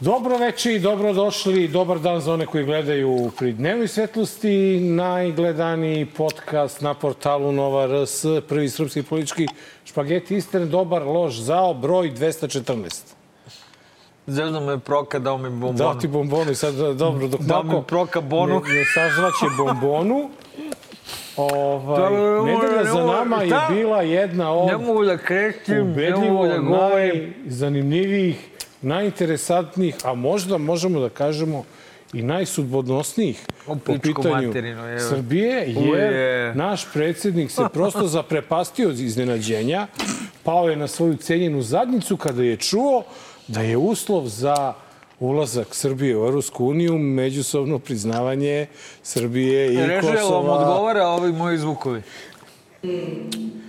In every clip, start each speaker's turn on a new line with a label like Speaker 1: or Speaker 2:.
Speaker 1: Dobro veče i dobrodošli. Dobar dan za one koji gledaju pri dnevnoj svetlosti. Najgledaniji podcast na portalu Nova RS, prvi srpski politički špageti istine, dobar, loš, zao, broj 214.
Speaker 2: Zezno me proka, dao mi bombonu.
Speaker 1: Dao ti bombonu i sad, dobro, dok
Speaker 2: Dao mi proka bonu.
Speaker 1: ne, ne sažvaće bombonu, Ovaj, nedelja za nama je bila jedna od
Speaker 2: Ne mogu da krećem, ne mogu da govorim.
Speaker 1: najzanimljivijih, najinteresantnijih, a možda možemo da kažemo i najsudbonosnijih
Speaker 2: O,
Speaker 1: po pitanju
Speaker 2: materinu.
Speaker 1: Srbije, jer
Speaker 2: Uje.
Speaker 1: naš predsjednik se prosto zaprepastio od iznenađenja, pao je na svoju cenjenu zadnicu kada je čuo da je uslov za ulazak Srbije u Europsku uniju međusobno priznavanje Srbije i
Speaker 2: vam
Speaker 1: Kosova.
Speaker 2: odgovara ovi moji zvukovi.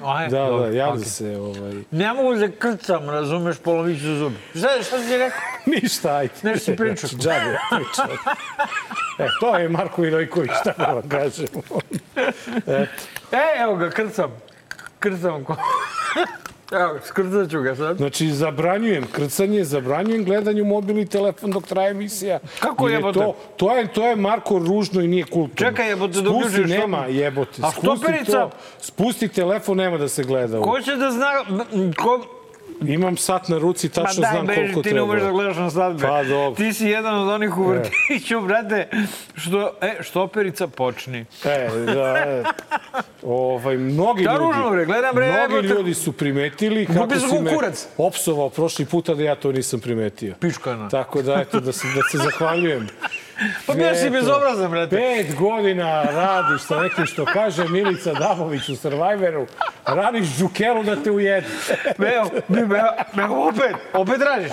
Speaker 2: Aj,
Speaker 1: Da, da,
Speaker 2: dobro,
Speaker 1: javlja
Speaker 2: okej.
Speaker 1: se ovaj...
Speaker 2: Ne mogu da krcam, razumeš, poloviću zubi. Šta, šta si rekao?
Speaker 1: Ništa, ajde.
Speaker 2: Nešto si pričao.
Speaker 1: Znači, džabe pričao. E, to je Marko Vidojković, šta da vam kažemo.
Speaker 2: E, evo ga, krcam. Krcam. ko- Evo, skrcat ću ga sad.
Speaker 1: Znači, zabranjujem krcanje, zabranjujem gledanje u mobilni telefon dok traje emisija.
Speaker 2: Kako
Speaker 1: je
Speaker 2: jebote?
Speaker 1: To, to, je, to je Marko ružno i nije kulturno.
Speaker 2: Čekaj, jebote, da
Speaker 1: Spusti,
Speaker 2: uključiš
Speaker 1: nema
Speaker 2: to-
Speaker 1: jebote.
Speaker 2: A
Speaker 1: Spusti
Speaker 2: štoperica?
Speaker 1: to. Spusti telefon, nema da se gleda.
Speaker 2: Ko će da zna... Ko,
Speaker 1: Imam sat na ruci,
Speaker 2: Ma
Speaker 1: tačno
Speaker 2: daj,
Speaker 1: znam
Speaker 2: beži,
Speaker 1: koliko
Speaker 2: ti
Speaker 1: treba.
Speaker 2: ne umeš da gledaš na svadbe.
Speaker 1: Pa, dobro.
Speaker 2: Ti si jedan od onih u vrtiću, brate, što, e, štoperica počni.
Speaker 1: E, da, e. Ovaj, mnogi
Speaker 2: Da,
Speaker 1: ljudi,
Speaker 2: ružno, bre, gledam, bre,
Speaker 1: mnogi
Speaker 2: jebote.
Speaker 1: ljudi su primetili kako
Speaker 2: Gubi
Speaker 1: si me
Speaker 2: kurac.
Speaker 1: opsovao prošli puta da ja to nisam primetio.
Speaker 2: Pičkana.
Speaker 1: Tako da, eto, da se, da se zahvaljujem.
Speaker 2: Pa bio si bezobrazan, brate.
Speaker 1: Pet godina radiš sa nekim što kaže Milica Dabović u Survivoru. Radiš džukelu da te ujede.
Speaker 2: Evo, evo, evo, opet, opet radiš.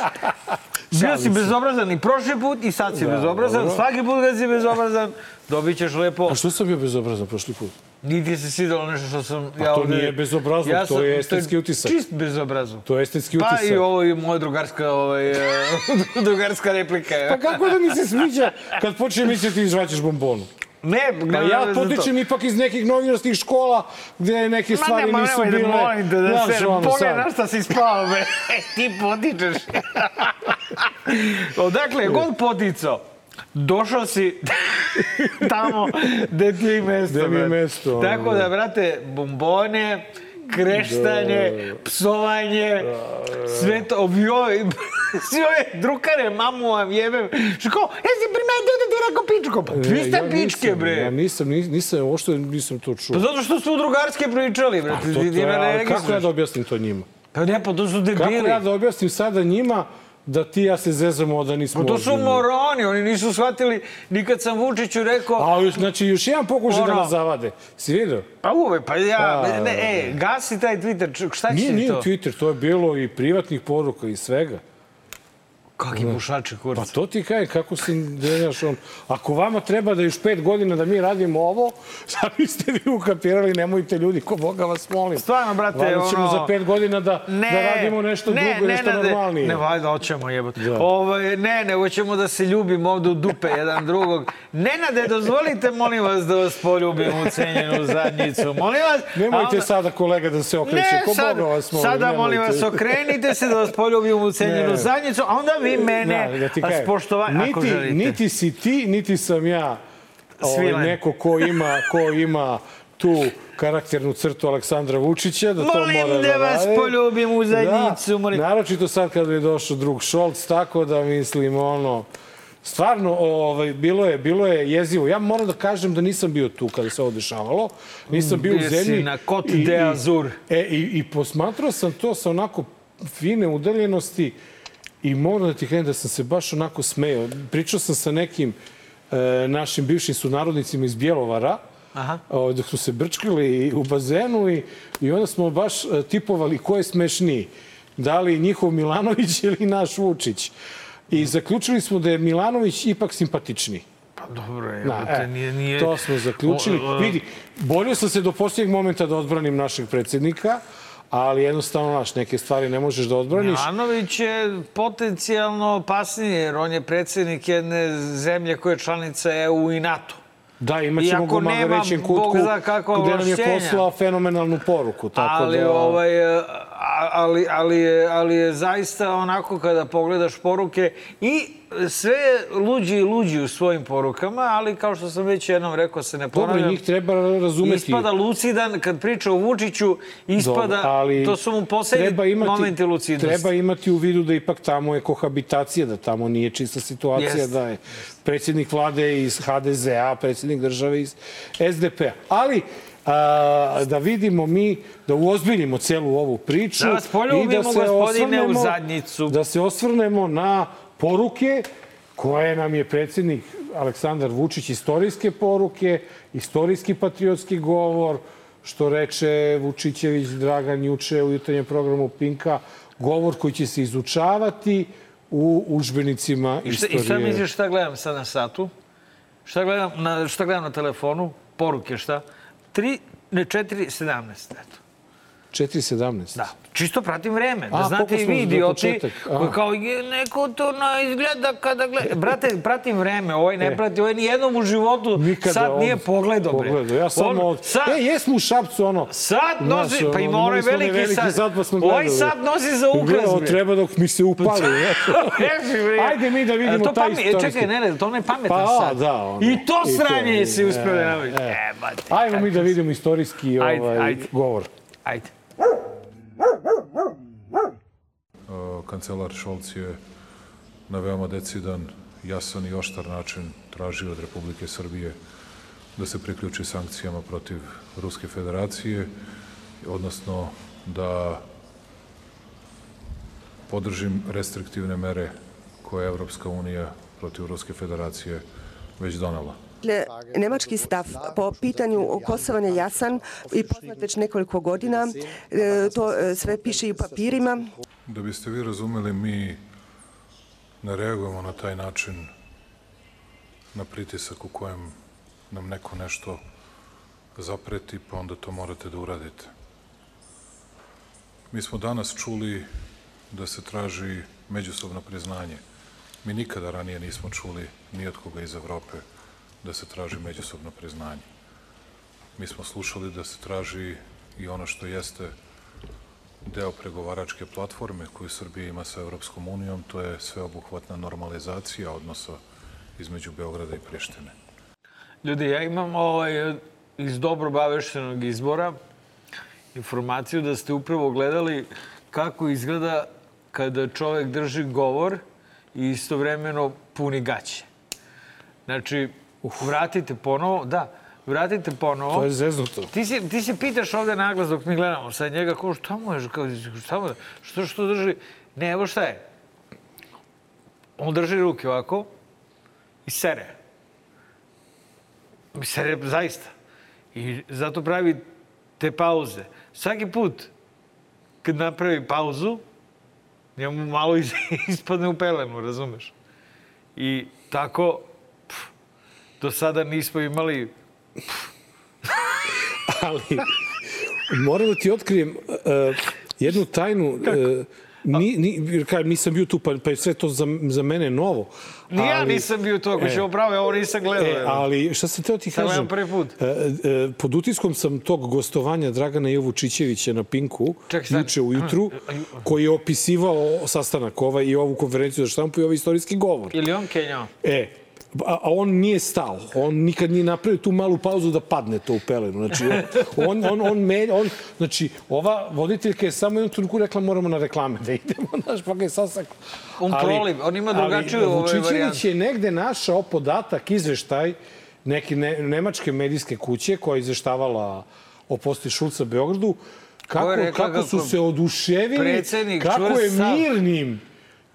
Speaker 2: Bio si bezobrazan i prošli put i sad si bezobrazan.
Speaker 1: dobro.
Speaker 2: Svaki put kad si bezobrazan, dobit ćeš lepo.
Speaker 1: A što sam bio bezobrazan prošli put?
Speaker 2: Niti se svidelo nešto što sam...
Speaker 1: Pa to nije bezobrazluk, to
Speaker 2: sam-
Speaker 1: je estetski utisak.
Speaker 2: Čist bezobrazluk.
Speaker 1: To je estetski
Speaker 2: Pa
Speaker 1: utisak.
Speaker 2: i ovo je moja drugarska, ovaj, e, drugarska replika.
Speaker 1: Pa kako da mi se sviđa kad počne misliti ti izvaćaš bombonu?
Speaker 2: Ne,
Speaker 1: Pa
Speaker 2: nema
Speaker 1: ja
Speaker 2: to.
Speaker 1: potičem ipak iz nekih novinarskih škola gde neke stvari
Speaker 2: Ma
Speaker 1: nisu
Speaker 2: nemoj,
Speaker 1: bile...
Speaker 2: nemoj, molim te da
Speaker 1: Znaš,
Speaker 2: se
Speaker 1: ono,
Speaker 2: pogledaj na šta si spao, be. Ti potičeš. Odakle god poticao, došao si tamo gde ti je mesto.
Speaker 1: Gde mi je mesto,
Speaker 2: Tako da,
Speaker 1: da.
Speaker 2: brate, bombone, kreštanje, psovanje, sve to, obio, svi ove drukare, mamu vam jebem. Što kao, jesi primetio da ti je rekao pičko? Pa vi ste
Speaker 1: E, Ja
Speaker 2: pičke,
Speaker 1: nisam,
Speaker 2: bre.
Speaker 1: Ja nisam, nisam, nisam, uopšte nisam to čuo.
Speaker 2: Pa zato što su drugarske pričali, brate.
Speaker 1: To, to,
Speaker 2: ti me ne
Speaker 1: ali kako ja da objasnim to njima?
Speaker 2: Pa ne, pa to su
Speaker 1: Kako
Speaker 2: debili.
Speaker 1: ja da objasnim sada njima da ti ja se zezamo da nismo
Speaker 2: Pa to su moroni, oni nisu shvatili ni kad sam Vučiću rekao,
Speaker 1: A još, znači, još jedan pokušaj da nas zavade. Si vidio?
Speaker 2: pa uve, pa ja,
Speaker 1: Pa,
Speaker 2: ne, e, gasi taj Twitter, šta će
Speaker 1: Nije,
Speaker 2: ti
Speaker 1: nije
Speaker 2: to?
Speaker 1: Twitter, to je bilo i privatnih poruka i svega.
Speaker 2: Kakvi pušači
Speaker 1: Pa
Speaker 2: kurac.
Speaker 1: to ti kaj, kako si, znaš, on, ako vama treba da još pet godina da mi radimo ovo, sad biste vi ukapirali, nemojte ljudi, ko Boga vas molim.
Speaker 2: Stvarno, brate,
Speaker 1: Valjda ćemo
Speaker 2: ono-
Speaker 1: za pet godina da, da radimo nešto
Speaker 2: ne,
Speaker 1: drugo,
Speaker 2: ne,
Speaker 1: nešto
Speaker 2: ne,
Speaker 1: normalnije.
Speaker 2: Ne, valjda hoćemo jebote.
Speaker 1: Da.
Speaker 2: Ovaj, ne, nego ćemo da se ljubimo ovde u dupe jedan drugog. Nenade, dozvolite, molim vas, da vas poljubim u cenjenu zadnjicu. Molim vas.
Speaker 1: Nemojte
Speaker 2: onda-
Speaker 1: sada kolega da se okreće,
Speaker 2: Ne,
Speaker 1: ko
Speaker 2: sad,
Speaker 1: Boga vas molim.
Speaker 2: sada molim
Speaker 1: nemojte.
Speaker 2: vas okrenite se da vas poljubim u cenjenu
Speaker 1: Ne.
Speaker 2: zadnjicu, a onda vi mene
Speaker 1: Da, da
Speaker 2: a
Speaker 1: kažem,
Speaker 2: s poštovanjem, ako želite.
Speaker 1: niti si ti, niti sam ja ovaj, neko ko ima, ko ima tu karakternu crtu Aleksandra Vučića, da to
Speaker 2: Molim
Speaker 1: mora
Speaker 2: da vas
Speaker 1: radi.
Speaker 2: poljubim u zadnjicu,
Speaker 1: Da,
Speaker 2: molim.
Speaker 1: naročito sad kad je došao drug Šolc, tako da mislim ono... Stvarno, ovaj, bilo je, bilo je jezivo. Ja moram da kažem da nisam bio tu kada se ovo dešavalo. Nisam bio u
Speaker 2: Bio si
Speaker 1: zemlji.
Speaker 2: na Côte d'Azur.
Speaker 1: E, i, i posmatrao sam to sa onako fine udaljenosti i moram da ti kažem da sam se baš onako smejao. Pričao sam sa nekim e, našim bivšim sunarodnicima iz Bjelovara,
Speaker 2: Aha.
Speaker 1: o, dok smo se brčkali u bazenu i, i onda smo baš e, tipovali ko je smešniji. Da li njihov Milanović ili naš Vučić. I zaključili smo da je Milanović ipak simpatičniji.
Speaker 2: Pa dobro je, jebote,
Speaker 1: e,
Speaker 2: nije, nije...
Speaker 1: To smo zaključili.
Speaker 2: O, o,
Speaker 1: Vidi, bolio sam se do posljednjeg momenta da odbranim našeg predsjednika, ali jednostavno, naš, neke stvari ne možeš da odbraniš.
Speaker 2: Milanović je potencijalno opasniji, jer on je predsjednik jedne zemlje koja je članica EU i NATO.
Speaker 1: Da, imat ćemo Magarećen
Speaker 2: Bog
Speaker 1: kutku, gde nam je poslao fenomenalnu poruku. Tako
Speaker 2: ali,
Speaker 1: da,
Speaker 2: ovaj, ali, ali, je, ali je zaista onako kada pogledaš poruke i sve luđi i luđi u svojim porukama, ali kao što sam već jednom rekao, se ne
Speaker 1: Dobro,
Speaker 2: ponavljam.
Speaker 1: njih treba razumeti.
Speaker 2: Ispada lucidan, kad priča o Vučiću, ispada,
Speaker 1: Dobro, ali
Speaker 2: to su mu poslednji
Speaker 1: imati,
Speaker 2: momenti lucidnosti.
Speaker 1: Treba imati u vidu da ipak tamo je kohabitacija, da tamo nije čista situacija,
Speaker 2: Jest.
Speaker 1: da je predsjednik vlade iz HDZ-a, predsjednik države iz SDP-a. Ali, a, da vidimo mi, da uozbiljimo celu ovu priču
Speaker 2: Da poljubimo, gospodine, u zadnjicu.
Speaker 1: Da se osvrnemo na poruke koje nam je predsjednik Aleksandar Vučić, istorijske poruke, istorijski patriotski govor, što reče Vučićević Dragan juče u jutarnjem programu Pinka, govor koji će se izučavati u užbenicima
Speaker 2: I šta,
Speaker 1: istorije.
Speaker 2: I šta misliš šta gledam sad na satu? Šta gledam na, šta gledam na telefonu? Poruke šta? 3, ne 4, 17, eto.
Speaker 1: 4.17.
Speaker 2: Da. Čisto pratim vreme. Da
Speaker 1: A,
Speaker 2: znate i vi, idioti?
Speaker 1: A.
Speaker 2: kao neko to na izgleda kada gleda. Brate, pratim vreme. Ovaj ne
Speaker 1: E.
Speaker 2: prati, ovaj nijednom u životu
Speaker 1: Nikada
Speaker 2: sad nije pogledao.
Speaker 1: Pogledao. Ja samo
Speaker 2: On
Speaker 1: od...
Speaker 2: Sad,
Speaker 1: E, jesmo u Šapcu, ono...
Speaker 2: sad
Speaker 1: Znaš,
Speaker 2: nosi, pa ima onaj
Speaker 1: onaj
Speaker 2: veliki, sad.
Speaker 1: sad pa smo
Speaker 2: Ovaj sad nosi za ukras,
Speaker 1: Gledao, treba dok mi se upali. Ajde mi da vidimo
Speaker 2: to
Speaker 1: taj
Speaker 2: pame-
Speaker 1: istorijski.
Speaker 2: Čekaj, ne, ne, to ne pametan
Speaker 1: Pa,
Speaker 2: sad.
Speaker 1: da, ono.
Speaker 2: I to sranje
Speaker 1: je,
Speaker 2: si uspio da
Speaker 1: e, e.
Speaker 2: Jebate.
Speaker 1: Ajmo mi da vidimo istorijski ovaj, govor.
Speaker 2: Ajde.
Speaker 3: Kancelar Šolc je na veoma decidan, jasan i oštar način tražio od Republike Srbije da se priključi sankcijama protiv Ruske federacije, odnosno da podržim restriktivne mere koje je Evropska unija protiv Ruske federacije već donela.
Speaker 4: Dakle, nemački stav po pitanju Kosova je jasan i poznat već nekoliko godina. E, To e, sve piše i u papirima.
Speaker 3: Da biste vi razumeli, mi ne reagujemo na taj način na pritisak u kojem nam neko nešto zapreti, pa onda to morate da uradite. Mi smo danas čuli da se traži međusobno priznanje. Mi nikada ranije nismo čuli ni od koga iz Evrope da se traži međusobno priznanje. Mi smo slušali da se traži i ono što jeste deo pregovaračke platforme koju Srbija ima sa Evropskom unijom, to je sveobuhvatna normalizacija odnosa između Beograda i Prištine.
Speaker 2: Ljudi, ja imam ovaj, iz dobro baveštenog izbora informaciju da ste upravo gledali kako izgleda kada čovek drži govor i istovremeno puni gaće. Znači, vratite ponovo, da, vratite ponovo.
Speaker 1: To je zeznuto.
Speaker 2: Ti se, ti se pitaš ovde naglas dok mi gledamo sad njega, kao šta mu je, kao, šta mu je, što, što drži? Ne, evo šta je. On drži ruke ovako i sere. Sere zaista. I zato pravi te pauze. Svaki put kad napravi pauzu, njemu malo ispadne u pelenu, razumeš? I tako, do sada nismo imali
Speaker 1: Ali, moram da ti otkrijem uh, jednu tajnu. Uh, ni, ni, kažem, nisam bio tu, pa, pa je sve to za, za mene novo.
Speaker 2: Ni ja nisam bio to, ako
Speaker 1: E.
Speaker 2: ćemo pravo, ovo nisam gledao.
Speaker 1: E, ali šta sam teo ti kažem?
Speaker 2: gledam prvi put.
Speaker 1: E, e, pod utiskom sam tog gostovanja Dragana Jovučićevića na Pinku, juče ujutru, koji je opisivao sastanak ovaj i ovu konferenciju za štampu i ovaj istorijski govor.
Speaker 2: Ili on Kenjao?
Speaker 1: E, a, a on nije stao. On nikad nije napravio tu malu pauzu da padne to u pelenu. Znači, on, on, on, me, on, znači, ova voditeljka je samo jednu trenutku rekla moramo na reklame da idemo, znaš, pa ga je sasak.
Speaker 2: On proliv, on ima drugačiju,
Speaker 1: ali,
Speaker 2: ovaj,
Speaker 1: Vučićević
Speaker 2: varijantu.
Speaker 1: je negde našao podatak, izveštaj neke ne, nemačke medijske kuće koja je izveštavala o posti Šulca Beogradu, kako,
Speaker 2: rekla
Speaker 1: kako su se oduševili, kako je mirnim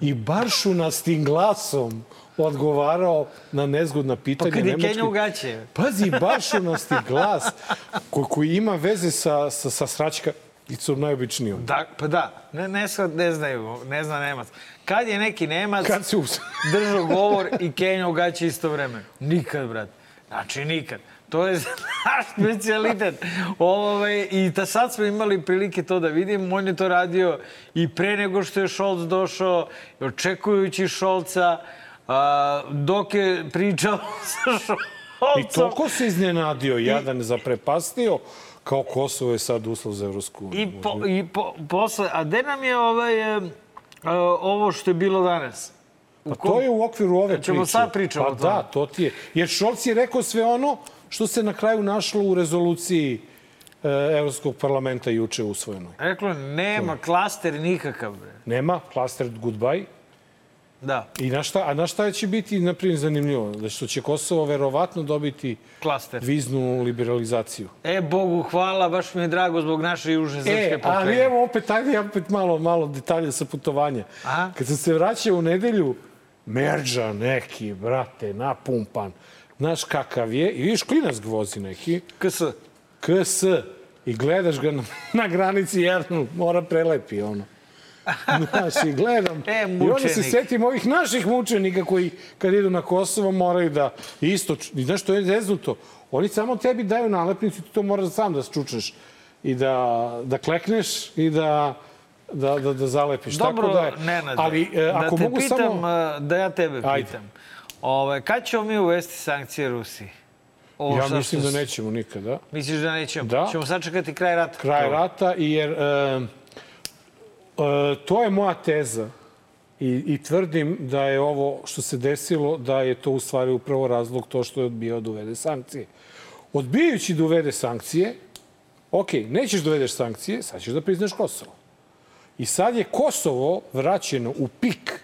Speaker 1: i baršunastim glasom odgovarao na nezgodna pitanja.
Speaker 2: Pa kad je Kenja u gaće.
Speaker 1: Pazi, baršunasti glas ko, koji ima veze sa, sa, sa sračkavicom najobičnijom.
Speaker 2: Da, pa da, ne, ne, ne znaju, ne zna Nemac. Kad je neki Nemac
Speaker 1: Kad se us...
Speaker 2: držao govor i Kenja u gaće isto vreme? Nikad, brat. Znači, nikad. To je naš specialitet. Ove, I da sad smo imali prilike to da vidimo. On je to radio i pre nego što je Šolc došao, očekujući Šolca, a, dok je pričao sa
Speaker 1: I toliko se iznenadio, jadan zaprepastio, kao Kosovo je sad uslov za Evropsku uniju.
Speaker 2: I, po, i po, posle, a gde nam je ovaj, e, ovo što je bilo danas?
Speaker 1: Pa to je u okviru ove priče.
Speaker 2: Ćemo sad pričamo
Speaker 1: pa
Speaker 2: o tome.
Speaker 1: da, to ti je. Jer Šolc je rekao sve ono što se na kraju našlo u rezoluciji e, Evropskog parlamenta juče usvojenoj.
Speaker 2: Reklo nema klaster nikakav, bre.
Speaker 1: Nema, klaster goodbye.
Speaker 2: Da,
Speaker 1: I na šta, a na šta će biti, na primjer, zanimljivo? Da što će Kosovo verovatno dobiti
Speaker 2: klaster.
Speaker 1: viznu liberalizaciju.
Speaker 2: E, Bogu hvala, baš mi je drago zbog naše južne srpske
Speaker 1: E, ali
Speaker 2: pokrajine.
Speaker 1: evo opet, ajde opet malo, malo detalje sa putovanja.
Speaker 2: Aha.
Speaker 1: Kad sam se vraćao u nedelju, merđa neki, brate, napumpan. Znaš kakav je. I vidiš, klinac ga vozi neki.
Speaker 2: KS.
Speaker 1: KS. I gledaš ga na, na granici jednu, mora prelepi ono. Znaš, i gledam.
Speaker 2: E,
Speaker 1: I onda se
Speaker 2: mučenik.
Speaker 1: setim ovih naših mučenika koji kad idu na Kosovo moraju da isto, i znaš što je zeznuto, oni samo tebi daju nalepnicu i ti to moraš sam da čučneš i da, da klekneš i da da, da, da zalepiš.
Speaker 2: Dobro,
Speaker 1: Tako da, je-
Speaker 2: Nenade,
Speaker 1: ali e,
Speaker 2: da
Speaker 1: ako
Speaker 2: te
Speaker 1: mogu
Speaker 2: pitam,
Speaker 1: samo...
Speaker 2: a, da ja tebe
Speaker 1: Ajde.
Speaker 2: pitam. Ove, kad ćemo mi uvesti sankcije Rusiji? Ovo
Speaker 1: Ja mislim
Speaker 2: što
Speaker 1: da nećemo nikada.
Speaker 2: Misliš da nećemo?
Speaker 1: Da.
Speaker 2: Ćemo sačekati kraj rata?
Speaker 1: kraj
Speaker 2: To.
Speaker 1: rata, jer e, e, to je moja teza. I, I tvrdim da je ovo što se desilo, da je to u stvari upravo razlog to što je odbijao da uvede sankcije. Odbijajući da uvede sankcije, ok, nećeš da uvedeš sankcije, sad ćeš da priznaš Kosovo. I sad je Kosovo vraćeno u pik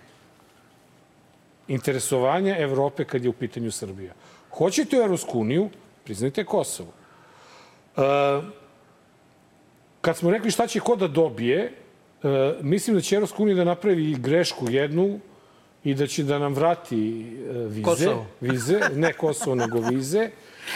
Speaker 1: interesovanja Evrope kad je u pitanju Srbija. Hoćete u Evropsku uniju, priznajte Kosovo. E, kad smo rekli šta će ko da dobije, e, mislim da će Evropska unija da napravi grešku jednu i da će da nam vrati e, vize.
Speaker 2: Kosovo.
Speaker 1: Vize, ne Kosovo, nego vize.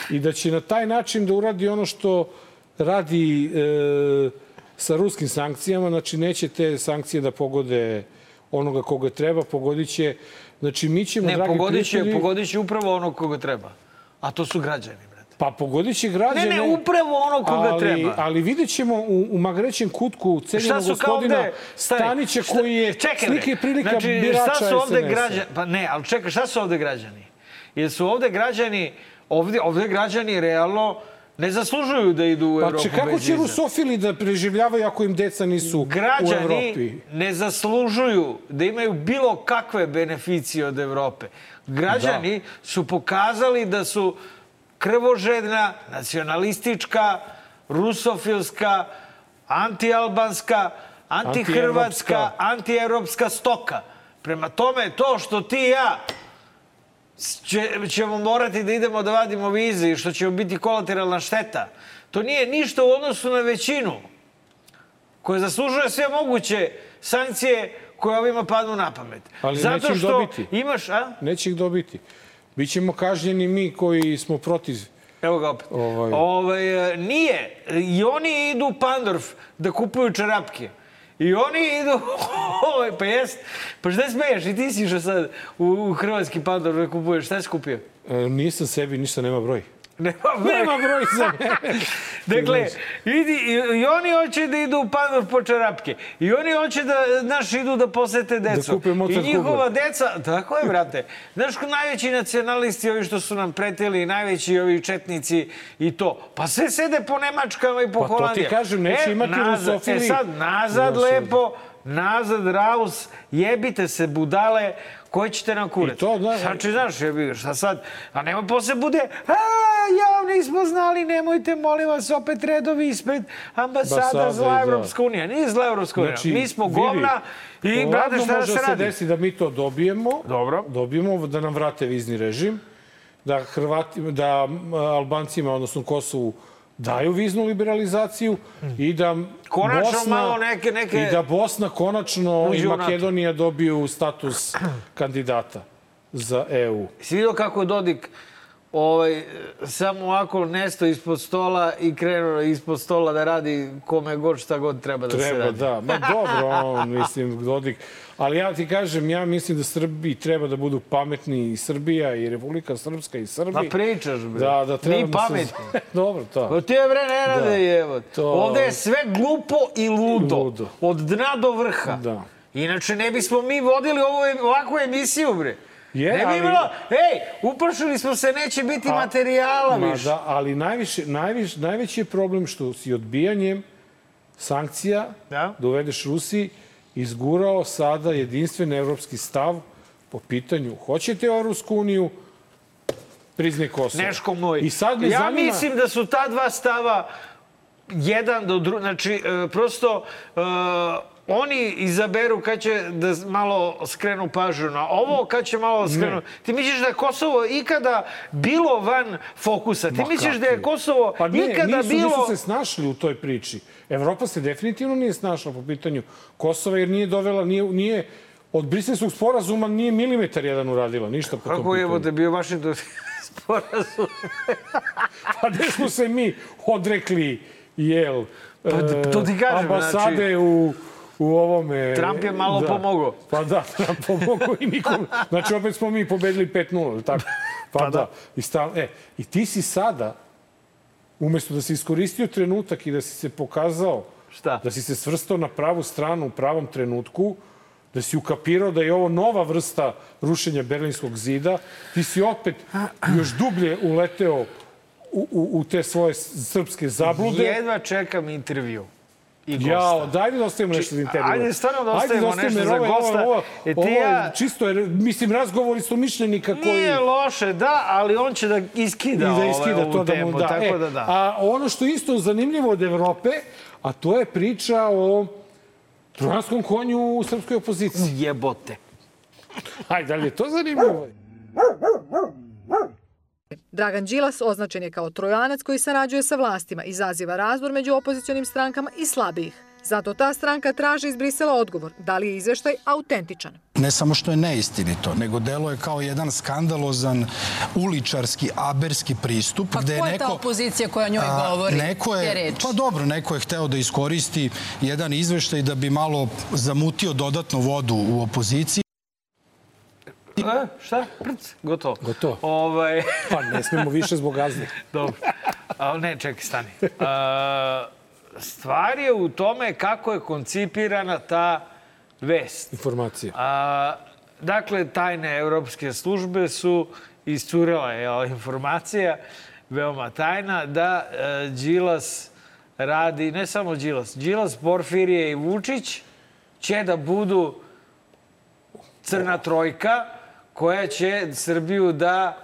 Speaker 1: I da će na taj način da uradi ono što radi e, sa ruskim sankcijama. Znači, neće te sankcije da pogode onoga koga treba, pogodit će... Znači, mi ćemo,
Speaker 2: Ne,
Speaker 1: dragi
Speaker 2: pogodit će,
Speaker 1: prijatelji...
Speaker 2: pogodit će upravo onog koga treba. A to su građani.
Speaker 1: Pa pogodit će
Speaker 2: Ne,
Speaker 1: građane...
Speaker 2: ne, upravo onog koga
Speaker 1: ali,
Speaker 2: treba.
Speaker 1: Ali vidjet ćemo u, u magrećem kutku
Speaker 2: kao
Speaker 1: gospodina
Speaker 2: ovde... stani,
Speaker 1: Stanića
Speaker 2: šta-
Speaker 1: koji je
Speaker 2: čekaj,
Speaker 1: slike prilika
Speaker 2: znači,
Speaker 1: birača
Speaker 2: šta su ovde
Speaker 1: SNS-a.
Speaker 2: građani? Pa ne, ali čekaj, šta su ovde građani? Jer su ovde građani, ovde, ovde građani realno ne zaslužuju da idu u
Speaker 1: Pa
Speaker 2: Evropu
Speaker 1: če, kako će rusofili da preživljavaju ako im deca nisu u
Speaker 2: Građani
Speaker 1: Evropi?
Speaker 2: ne zaslužuju da imaju bilo kakve beneficije od Evrope. Građani su pokazali da su krvožedna, nacionalistička, rusofilska, antialbanska, antihrvatska, antievropska stoka. Prema tome, to što ti i ja će, ćemo morati da idemo da vadimo vize i što će biti kolateralna šteta, to nije ništa u odnosu na većinu koja zaslužuje sve moguće sankcije koje ovima padnu na pamet.
Speaker 1: Ali
Speaker 2: Zato što
Speaker 1: dobiti.
Speaker 2: imaš, a?
Speaker 1: Neće ih dobiti. Bićemo kažnjeni mi koji smo protiv.
Speaker 2: Evo ga opet.
Speaker 1: Ovaj.
Speaker 2: Ovaj, e, nije. I oni idu u Pandorf da kupuju čarapke. I oni idu... Ovaj, pa jest. Pa šta smeješ? I ti si išao sad u, u hrvatski Pandorf da kupuješ. Šta si kupio?
Speaker 1: E, nisam sebi, ništa nema broj.
Speaker 2: Nema,
Speaker 1: Nema broj za mene.
Speaker 2: Dakle, idi, i, oni hoće da idu Pandorf po čarapke. I oni hoće da, znaš, idu da posete decu.
Speaker 1: kupe
Speaker 2: I njihova
Speaker 1: Huber.
Speaker 2: deca, tako je, brate. Znaš, ko najveći nacionalisti, ovi što su nam pretili, najveći ovi četnici i to. Pa sve sede po Nemačkama i po
Speaker 1: Pa to ti
Speaker 2: Holandijama.
Speaker 1: kažem, neće imati
Speaker 2: nazad,
Speaker 1: rusofili.
Speaker 2: E sad, nazad
Speaker 1: Da se-
Speaker 2: lepo, nazad raus, jebite se budale, koji ćete nam kurac.
Speaker 1: I to, da, da.
Speaker 2: Znači, znaš, ga, šta sad? A nema posle bude, a, ja nismo znali, nemojte, molim vas, opet redovi ispred ambasada,
Speaker 1: Ambasade,
Speaker 2: zla
Speaker 1: da.
Speaker 2: Evropska unija. Nije zla Evropska unija.
Speaker 1: Znači,
Speaker 2: Mi smo
Speaker 1: vidi,
Speaker 2: govna i, brate, šta da se
Speaker 1: da se
Speaker 2: radi?
Speaker 1: desi da mi to dobijemo.
Speaker 2: Dobro.
Speaker 1: Dobijemo da nam vrate vizni režim, da Hrvati, da Albancima, odnosno Kosovu, daju viznu liberalizaciju i da
Speaker 2: Konačno
Speaker 1: Bosna,
Speaker 2: malo neke- neke-
Speaker 1: i da Bosna konačno i. Makedonija dobiju status kandidata za EU.
Speaker 2: Si vidio kako je Dodik ovaj, samo ovako nesto ispod stola i krenuo ispod stola da radi kome god šta god treba da se
Speaker 1: Treba,
Speaker 2: radi.
Speaker 1: da. Ma dobro, on, mislim, Dodik. Ali ja ti kažem, ja mislim da Srbi treba da budu pametni i Srbija i Republika Srpska i Srbi.
Speaker 2: Pa pričaš, bre.
Speaker 1: Da, da treba
Speaker 2: Mi
Speaker 1: da se-
Speaker 2: pametni.
Speaker 1: dobro, to.
Speaker 2: Pa ti je bre ne rade,
Speaker 1: Da.
Speaker 2: jevo.
Speaker 1: To-
Speaker 2: Ovde je sve glupo i ludo.
Speaker 1: Ludo.
Speaker 2: Od dna do vrha.
Speaker 1: Da.
Speaker 2: Inače, ne bismo mi vodili ovu, ovakvu emisiju, bre.
Speaker 1: Je,
Speaker 2: ne bi
Speaker 1: ali-
Speaker 2: bilo, ej, uplašili smo se, neće biti materijala
Speaker 1: Ma
Speaker 2: više.
Speaker 1: da, ali najviše, najviše, najveći je problem što si odbijanjem sankcija
Speaker 2: Da.
Speaker 1: uvedeš Rusiji izgurao sada jedinstven evropski stav po pitanju hoćete Evropsku uniju, priznaj Kosovo.
Speaker 2: Neško moj.
Speaker 1: I sad me
Speaker 2: ja
Speaker 1: zanima...
Speaker 2: mislim da su ta dva stava jedan do drugog. Znači, e, prosto e, oni izaberu kad će da malo skrenu pažnju na ovo, kad će malo skrenu... Ti misliš da je Kosovo ikada bilo van fokusa? Ti
Speaker 1: Ma
Speaker 2: misliš da je? Kosovo
Speaker 1: Pa ne,
Speaker 2: ikada
Speaker 1: nisu,
Speaker 2: bilo...
Speaker 1: nisu se snašli u toj priči. Evropa se definitivno nije snašla po pitanju Kosova jer nije dovela, nije, nije od briselskog sporazuma nije milimetar jedan uradila, ništa po tom
Speaker 2: Kako je
Speaker 1: pitanju.
Speaker 2: da bio Vašington sporazum?
Speaker 1: Pa gde smo se mi odrekli, jel,
Speaker 2: Pa, to ti kažem,
Speaker 1: ambasade
Speaker 2: znači-
Speaker 1: u, u ovome...
Speaker 2: Trump je malo
Speaker 1: da.
Speaker 2: pomogao.
Speaker 1: Pa da, Trump pomogao i nikom. Znači, opet smo mi pobedili 5-0, ili tako? Pa, da. I, stal, e, I ti si sada, umesto da si iskoristio trenutak i da si se pokazao,
Speaker 2: Šta?
Speaker 1: da si se svrstao na pravu stranu u pravom trenutku, da si ukapirao da je ovo nova vrsta rušenja Berlinskog zida, ti si opet još dublje uleteo u, u, u te svoje srpske zablude.
Speaker 2: Jedva čekam intervju. I gosta.
Speaker 1: Jao, dajde da ostavimo nešto za intervju.
Speaker 2: ajde, stvarno da
Speaker 1: Ajde
Speaker 2: ostavimo
Speaker 1: ostavimo,
Speaker 2: nešto
Speaker 1: jer
Speaker 2: za
Speaker 1: je- ovo
Speaker 2: gosta.
Speaker 1: Ovo,
Speaker 2: E, ti
Speaker 1: ovo je
Speaker 2: ja-
Speaker 1: čisto, jer, mislim, razgovori su mišljenika koji...
Speaker 2: Nije loše, da, ali on će da iskida,
Speaker 1: I da
Speaker 2: ovaj,
Speaker 1: iskida
Speaker 2: ovu
Speaker 1: to da
Speaker 2: temu,
Speaker 1: mu da.
Speaker 2: tako
Speaker 1: E,
Speaker 2: da da.
Speaker 1: A ono što je isto zanimljivo od Evrope, a to je priča o trojanskom konju u srpskoj opoziciji.
Speaker 2: Jebote.
Speaker 1: Ajde, da li je to zanimljivo?
Speaker 5: Dragan Đilas označen je kao trojanac koji sarađuje sa vlastima, izaziva razdor među opozicionim strankama i slabijih. Zato ta stranka traži iz Brisela odgovor da li je izveštaj autentičan.
Speaker 6: ne samo što je neistinito, nego delo je kao jedan skandalozan uličarski, aberski pristup.
Speaker 7: Pa
Speaker 6: gde
Speaker 7: ko je ta opozicija koja njoj
Speaker 6: a,
Speaker 7: govori
Speaker 6: neko
Speaker 7: te
Speaker 6: je? Pa dobro, neko je hteo da iskoristi jedan izveštaj da bi malo zamutio dodatnu vodu u opoziciji.
Speaker 2: E, šta? Prc, gotovo.
Speaker 1: Gotovo.
Speaker 2: Ovaj,
Speaker 1: Pa ne smemo više zbog gazde.
Speaker 2: dobro. Ali ne, čekaj, stani. A, stvar je u tome kako je koncipirana ta vest.
Speaker 1: Informacija.
Speaker 2: A, dakle, tajne evropske službe su iscurela je informacija, veoma tajna, da e, Đilas radi, ne samo Đilas, Đilas, Porfirije i Vučić će da budu crna trojka koja će Srbiju da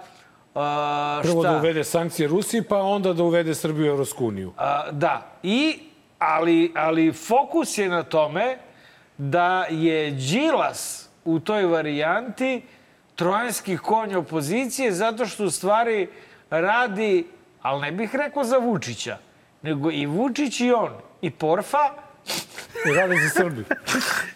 Speaker 2: a,
Speaker 1: Prvo
Speaker 2: šta?
Speaker 1: da uvede sankcije Rusiji, pa onda da uvede Srbiju u Evropsku uniju.
Speaker 2: A, da, i, ali, ali fokus je na tome da je Đilas u toj varijanti trojanski konj opozicije zato što u stvari radi, ali ne bih rekao za Vučića, nego i Vučić i on, i Porfa,
Speaker 1: rade za Srbiju.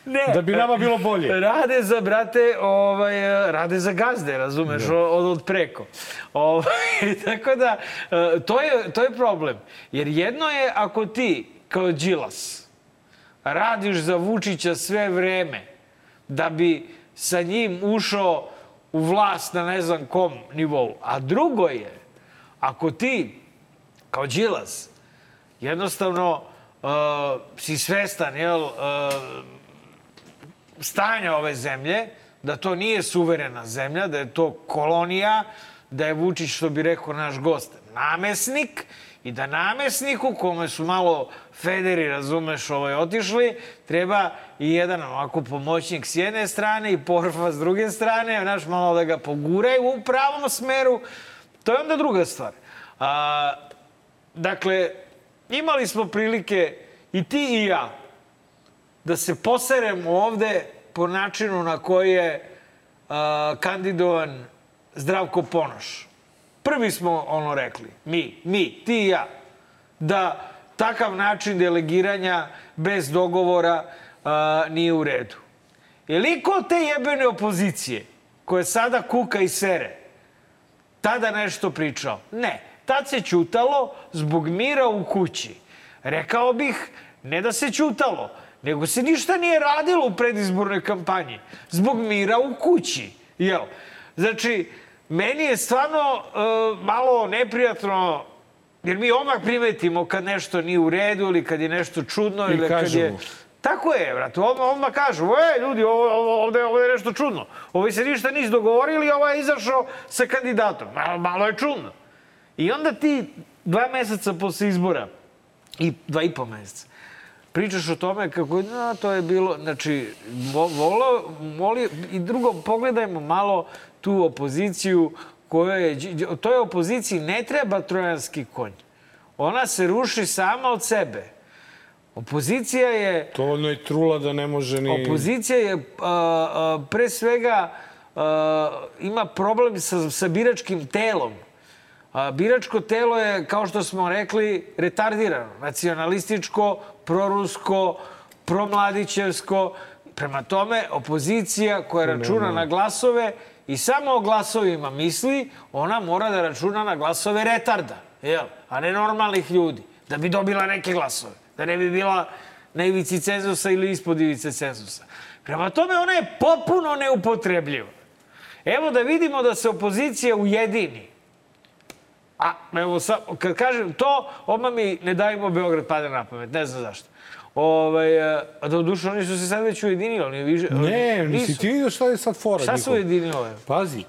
Speaker 2: ne,
Speaker 1: Da bi nama bilo bolje.
Speaker 2: Rade za, brate, ovaj, rade za gazde, razumeš, od, od preko. Ovaj, tako da, e, to je, to je problem. Jer jedno je ako ti, kao Đilas, radiš za Vučića sve vreme da bi sa njim ušao u vlast na ne znam kom nivou. A drugo je, ako ti, kao Đilas, jednostavno uh, si svestan, jel, uh, stanja ove zemlje, da to nije suverena zemlja, da je to kolonija, da je Vučić, što bi rekao naš gost, namesnik i da namesniku, kome su malo federi, razumeš, ovaj, otišli, treba i jedan ovako pomoćnik s jedne strane i porfa s druge strane, znaš, malo da ga poguraju u pravom smeru. To je onda druga stvar. A, dakle, imali smo prilike i ti i ja da se poseremo ovde po načinu na koji je a, kandidovan Zdravko Ponoš. Prvi smo ono rekli, mi, mi, ti i ja, da takav način delegiranja bez dogovora a, nije u redu. Je li ko te jebene opozicije koje sada kuka i sere, tada nešto pričao? Ne. Tad se ćutalo zbog mira u kući. Rekao bih, ne da se ćutalo, nego se ništa nije radilo u predizbornoj kampanji. Zbog mira u kući. Jel? Znači, meni je stvarno uh, malo neprijatno jer mi odmah primetimo kad nešto nije u redu ili kad je nešto čudno
Speaker 1: I
Speaker 2: ili kad je...
Speaker 1: kažemo.
Speaker 2: Tako je, brate. Odmah, odmah kažu, e, ljudi, ovo, ovo, ovde, ovde je nešto čudno. Ovi se ništa nisu dogovorili, ovo je izašao sa kandidatom. Malo, malo je čudno. I onda ti dva meseca posle izbora, i dva i po meseca, pričaš o tome kako no, to je bilo, znači, vo, volo, moli, i drugo, pogledajmo malo tu opoziciju koja je, toj opoziciji ne treba trojanski konj. Ona se ruši sama od sebe. Opozicija je...
Speaker 1: Dovoljno je trula da ne može ni...
Speaker 2: Opozicija je, a, a, pre svega, a, ima problem sa, sa biračkim telom. Biračko telo je, kao što smo rekli, retardirano. Nacionalističko, prorusko, promladićevsko. Prema tome, opozicija koja računa na glasove i samo o glasovima misli, ona mora da računa na glasove retarda, jel? a ne normalnih ljudi, da bi dobila neke glasove, da ne bi bila na ivici cenzusa ili ispod ivice cenzusa. Prema tome, ona je potpuno neupotrebljiva. Evo da vidimo da se opozicija ujedini. A, evo, sa, kad kažem to, odmah mi ne dajmo Beograd pada na pamet, ne znam zašto. Ovaj, a da dušu, oni su se sad već ujedinili, oni više...
Speaker 1: Ne, nisi ti vidio šta je sad fora
Speaker 2: Šta su ujedinili?
Speaker 1: Pazi,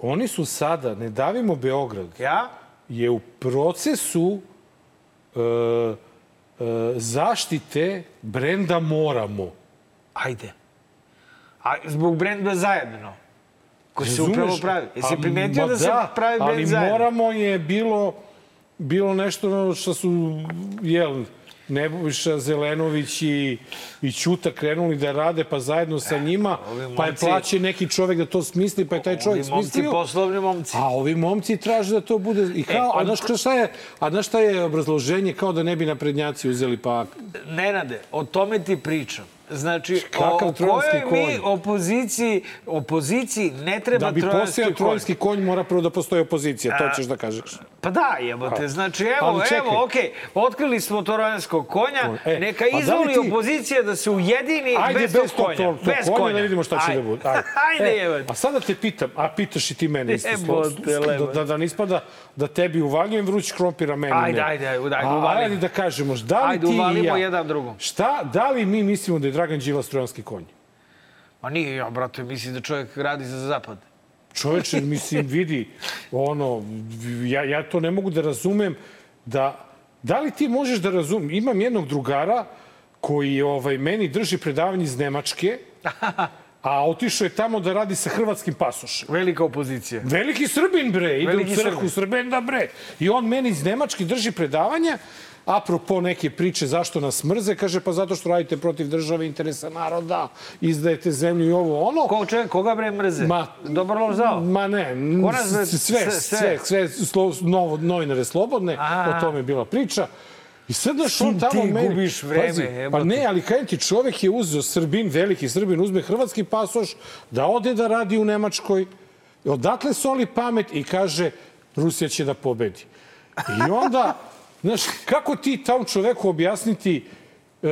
Speaker 1: oni su sada, ne davimo Beograd,
Speaker 2: Ja?
Speaker 1: je u procesu e, e, zaštite brenda Moramo.
Speaker 2: Ajde. A zbog brenda zajedno. Ko se
Speaker 1: Razumeš?
Speaker 2: upravo pravi. Jesi primetio da, se pravi brend
Speaker 1: ali
Speaker 2: zajedno?
Speaker 1: Moramo je bilo, bilo nešto što su, jel, Nebojša Zelenović i, i Ćuta krenuli da rade, pa zajedno sa njima,
Speaker 2: ovi
Speaker 1: pa je
Speaker 2: momci-
Speaker 1: plaće neki čovek da to smisli, pa je taj čovjek
Speaker 2: Ovi momci,
Speaker 1: smislio.
Speaker 2: poslovni momci.
Speaker 1: A ovi momci traže da to bude... I kao,
Speaker 2: E,
Speaker 1: a, znaš šta je, a znaš šta je obrazloženje? Kao da ne bi naprednjaci uzeli pa...
Speaker 2: Nenade, o tome ti pričam. Znači,
Speaker 1: Kakav
Speaker 2: o
Speaker 1: trojanski
Speaker 2: kojoj mi
Speaker 1: konj?
Speaker 2: opoziciji, opoziciji ne treba
Speaker 1: Da bi
Speaker 2: trojanski
Speaker 1: postojao
Speaker 2: konj.
Speaker 1: trojanski konj, mora prvo da postoji opozicija, to ćeš da kažeš.
Speaker 2: Pa da, jebote. Znači, evo, evo, okej, otkrili smo trojanskog konja,
Speaker 1: E,
Speaker 2: neka
Speaker 1: da li
Speaker 2: izvoli
Speaker 1: ti-
Speaker 2: opozicija da se ujedini
Speaker 1: Ajde,
Speaker 2: bez,
Speaker 1: bez,
Speaker 2: tog konja.
Speaker 1: tog,
Speaker 2: bez
Speaker 1: konja, da vidimo šta će
Speaker 2: Ajde.
Speaker 1: da bude. Ajde,
Speaker 2: Ajde,
Speaker 1: E. A sada te pitam, a pitaš i ti mene isto.
Speaker 2: Jebote,
Speaker 1: da, da, da ne ispada da tebi uvaljujem vruć krompir, a meni
Speaker 2: Ajde,
Speaker 1: ne.
Speaker 2: ajde, ajde, ajde, uvalimo.
Speaker 1: Ajde da kažemo, da li
Speaker 2: Ajde,
Speaker 1: ti i
Speaker 2: uvalimo
Speaker 1: ja...
Speaker 2: jedan drugom.
Speaker 1: Šta, da li mi mislimo da je Dragan Đilas trojanski konj?
Speaker 2: Ma nije ja, brate, mislim da čovjek radi za zapad.
Speaker 1: Čoveče, mislim, vidi, ono, ja, ja to ne mogu da razumem, da, da li ti možeš da razumem, imam jednog drugara koji ovaj, meni drži predavanje iz Nemačke, a otišao je tamo da radi sa hrvatskim pasošem.
Speaker 2: Velika opozicija.
Speaker 1: Veliki Srbin, bre, ide
Speaker 2: Veliki
Speaker 1: u crkvu,
Speaker 2: Srbin.
Speaker 1: Srbenda, bre. I on meni iz Nemačke drži predavanja, apropo neke priče zašto nas mrze, kaže pa zato što radite protiv države, interesa naroda, izdajete zemlju i ovo ono.
Speaker 2: Ko čovjek, koga bre mrze?
Speaker 1: Ma-
Speaker 2: Dobro zao.
Speaker 1: Ma ne, sve, sve,
Speaker 2: sve-
Speaker 1: sve, slo, novo, novinare slobodne,
Speaker 2: Aha.
Speaker 1: o tome je bila priča. I sad daš on tamo
Speaker 2: ti
Speaker 1: meni...
Speaker 2: gubiš vreme,
Speaker 1: Pazi, pa ne, ali kajem ti, čovek je uzeo Srbin, veliki Srbin, uzme hrvatski pasoš, da ode da radi u Nemačkoj, odatle soli pamet i kaže Rusija će da pobedi. I onda, znaš, kako ti tom čoveku objasniti e,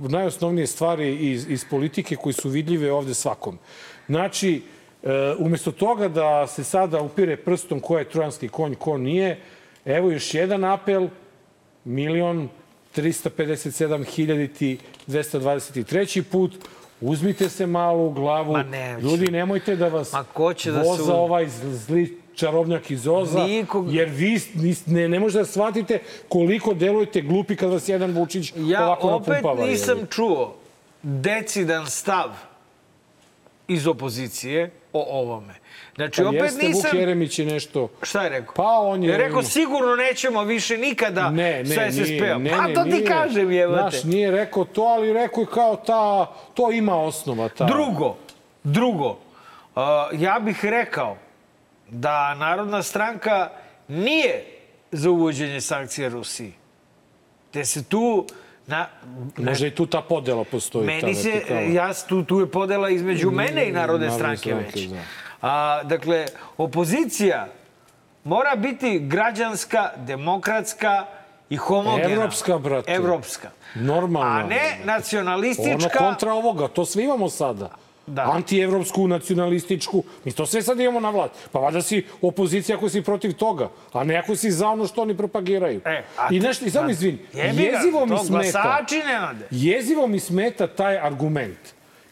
Speaker 1: najosnovnije stvari iz, iz politike koji su vidljive ovde svakom. Znači, e, umesto toga da se sada upire prstom ko je trojanski konj, ko nije, evo još jedan apel, milion 357 hiljaditi 223. put, uzmite se malo u glavu.
Speaker 2: Neće.
Speaker 1: Ljudi, nemojte da vas
Speaker 2: Ma ko će da
Speaker 1: voza
Speaker 2: u-
Speaker 1: ovaj zl- zli čarobnjak iz Oza,
Speaker 2: Nikog-
Speaker 1: jer vi nis- ne, ne možete da shvatite koliko delujete glupi kad vas jedan Vučić
Speaker 2: Ja
Speaker 1: ovako
Speaker 2: opet
Speaker 1: napumpava.
Speaker 2: nisam
Speaker 1: je.
Speaker 2: čuo decidan stav iz opozicije o ovome. Znači,
Speaker 1: Pa
Speaker 2: opet
Speaker 1: jeste,
Speaker 2: nisam...
Speaker 1: Vuk Jeremić je nešto...
Speaker 2: Šta je rekao?
Speaker 1: Pa on je...
Speaker 2: Je rekao, sigurno nećemo više nikada
Speaker 1: Ne, ne,
Speaker 2: sa SSP-om.
Speaker 1: ne,
Speaker 2: Pa
Speaker 1: ne,
Speaker 2: to ti
Speaker 1: nije.
Speaker 2: kažem, jevate.
Speaker 1: Znaš, nije rekao to, ali rekao je kao ta... To ima osnova, ta...
Speaker 2: Drugo, drugo, uh, ja bih rekao da Narodna stranka nije za uvođenje sankcija Rusiji. Te se tu... Na,
Speaker 1: Možda i tu ta podela postoji.
Speaker 2: Meni se,
Speaker 1: vertikala.
Speaker 2: ja, tu, tu je podela između mene i Narodne
Speaker 1: Narodne
Speaker 2: stranke,
Speaker 1: stranke,
Speaker 2: već.
Speaker 1: da.
Speaker 2: A, dakle, opozicija mora biti građanska, demokratska i homogena.
Speaker 1: Evropska, brate.
Speaker 2: Evropska.
Speaker 1: Normalna.
Speaker 2: A ne
Speaker 1: Ono
Speaker 2: nacionalistička.
Speaker 1: kontra ovoga, to sve imamo sada.
Speaker 2: Da.
Speaker 1: antievropsku, nacionalističku. Mi to sve sad imamo na vlast. Pa valjda si opozicija ako si protiv toga, a ne ako si za ono što oni propagiraju.
Speaker 2: E,
Speaker 1: I nešto, i samo
Speaker 2: ga,
Speaker 1: jezivo mi smeta.
Speaker 2: glasači Nenade.
Speaker 1: Jezivo mi smeta taj argument.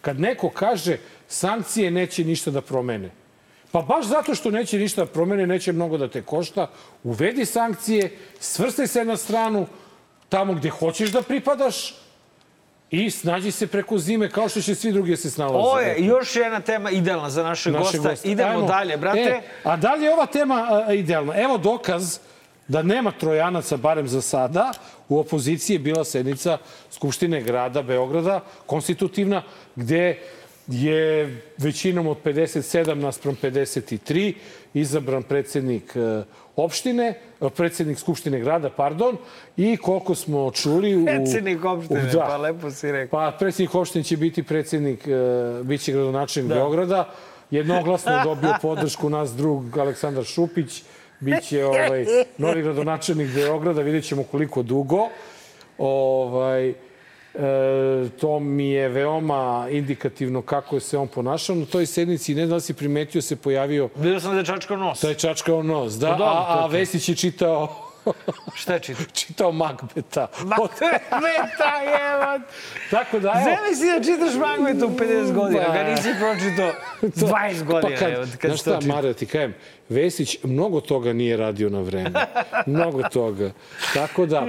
Speaker 1: Kad neko kaže sankcije neće ništa da promene. Pa baš zato što neće ništa da promene, neće mnogo da te košta, uvedi sankcije, svrstaj se na stranu tamo gde hoćeš da pripadaš i snađi se preko zime kao što će svi drugi da se snalaze.
Speaker 2: Ovo je još jedna tema idealna za našeg
Speaker 1: Našeg
Speaker 2: gosta. Idemo
Speaker 1: Ajmo.
Speaker 2: dalje, brate.
Speaker 1: E, a dalje je ova tema a, idealna. Evo dokaz da nema trojanaca, barem za sada. U opoziciji je bila sednica Skupštine grada Beograda, konstitutivna, gde je većinom od 57 naspram 53 izabran predsednik e, opštine, e, predsednik Skupštine grada, pardon, i koliko smo čuli... U,
Speaker 2: Predsednik opštine,
Speaker 1: u-
Speaker 2: pa lepo si rekao.
Speaker 1: Pa predsjednik opštine će biti predsjednik, e, bit će gradonačelnik Beograda. Jednoglasno je dobio podršku nas drug Aleksandar Šupić. Biće ovaj, novi gradonačelnik Beograda, vidjet ćemo koliko dugo. Ovaj, e, to mi je veoma indikativno kako je se on ponašao. Na toj sednici, ne znam da si primetio, se pojavio
Speaker 2: Vidio sam da je čačkao nos.
Speaker 1: taj čačkao nos. Da,
Speaker 2: dobro,
Speaker 1: a, a
Speaker 2: je.
Speaker 1: Vesić je čitao,
Speaker 2: Šta je čitao?
Speaker 1: čitao Magbeta.
Speaker 2: Meta, jevat.
Speaker 1: Tako da, evo,
Speaker 2: Zamisli da čitaš Magmetu u 50 godina,
Speaker 1: Pa.
Speaker 2: ga nisi pročitao 20 godina.
Speaker 1: Pa kad,
Speaker 2: evo, kad
Speaker 1: znaš
Speaker 2: si
Speaker 1: šta,
Speaker 2: čitao.
Speaker 1: Mara, ti kajem, Vesić mnogo toga nije radio na vreme. mnogo toga. Tako da,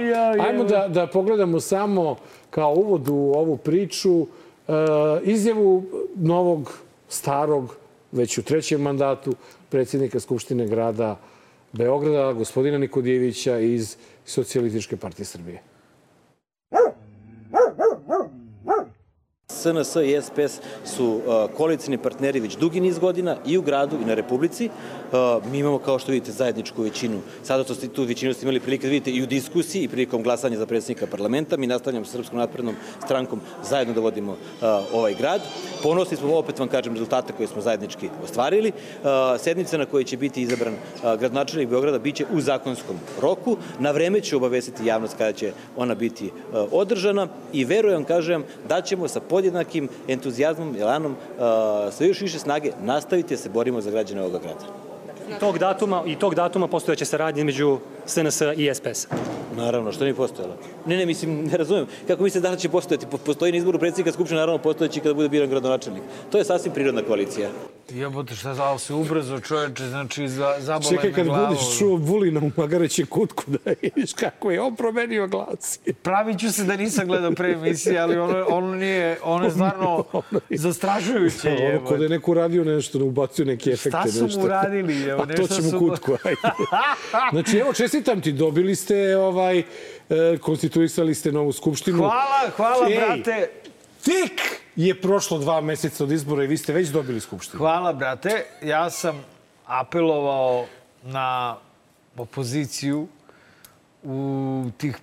Speaker 1: ajmo da, da pogledamo samo kao uvod u ovu priču uh, izjavu novog, starog, već u trećem mandatu predsjednika Skupštine grada Beograda, gospodina Nikodijevića iz Socijalističke partije Srbije.
Speaker 7: SNS i SPS su uh, koalicijni partneri već dugi niz godina i u gradu i na Republici. Mi imamo, kao što vidite, zajedničku većinu. Sada što ste tu većinu ste imali prilike da vidite i u diskusiji i prilikom glasanja za predsjednika parlamenta. Mi nastavljamo sa Srpskom naprednom strankom zajedno da vodimo ovaj grad. Ponosni smo, opet vam kažem, rezultate koje smo zajednički ostvarili. Sednica na kojoj će biti izabran gradonačelnik Beograda biće u zakonskom roku. Na vreme ću obavestiti javnost kada će ona biti održana i verujem, kažem, da ćemo sa podjednakim entuzijazmom i elanom uh, sa još više snage nastaviti da se borimo za građane ovoga grada.
Speaker 8: Tog datuma i tog datuma postojeće saradnje između SNS i SPS.
Speaker 7: Naravno, što nije postojalo? Ne, ne, mislim, ne razumem. Kako mislite da li će postojati? Po- Postoji na izboru predsjednika Skupštine, naravno postojeći kada bude biran gradonačelnik. To je sasvim prirodna koalicija.
Speaker 2: Jebote, šta zvao se ubrzo čoveče, znači za, zabole
Speaker 1: Čekaj, kad
Speaker 2: glavu.
Speaker 1: budeš čuo Vulina u Magareće kutku, da vidiš kako je on promenio glas.
Speaker 2: Pravit ću se da nisam gledao pre emisije, ali ono, ono nije, ono je stvarno zastrašujuće.
Speaker 1: Ono,
Speaker 2: jebote.
Speaker 1: ko da je neko uradio nešto, ubacio neke efekte.
Speaker 2: Šta su mu uradili, evo,
Speaker 1: A to
Speaker 2: nešto
Speaker 1: ćemo
Speaker 2: su-
Speaker 1: kutku, ajde. Znači, evo, čestitam ti, dobili ste, ovaj, e, konstituisali ste novu skupštinu.
Speaker 2: Hvala, hvala,
Speaker 1: Ej,
Speaker 2: brate.
Speaker 1: Tek je prošlo dva meseca od izbora i vi ste već dobili skupštinu.
Speaker 2: Hvala, brate. Ja sam apelovao na opoziciju u tih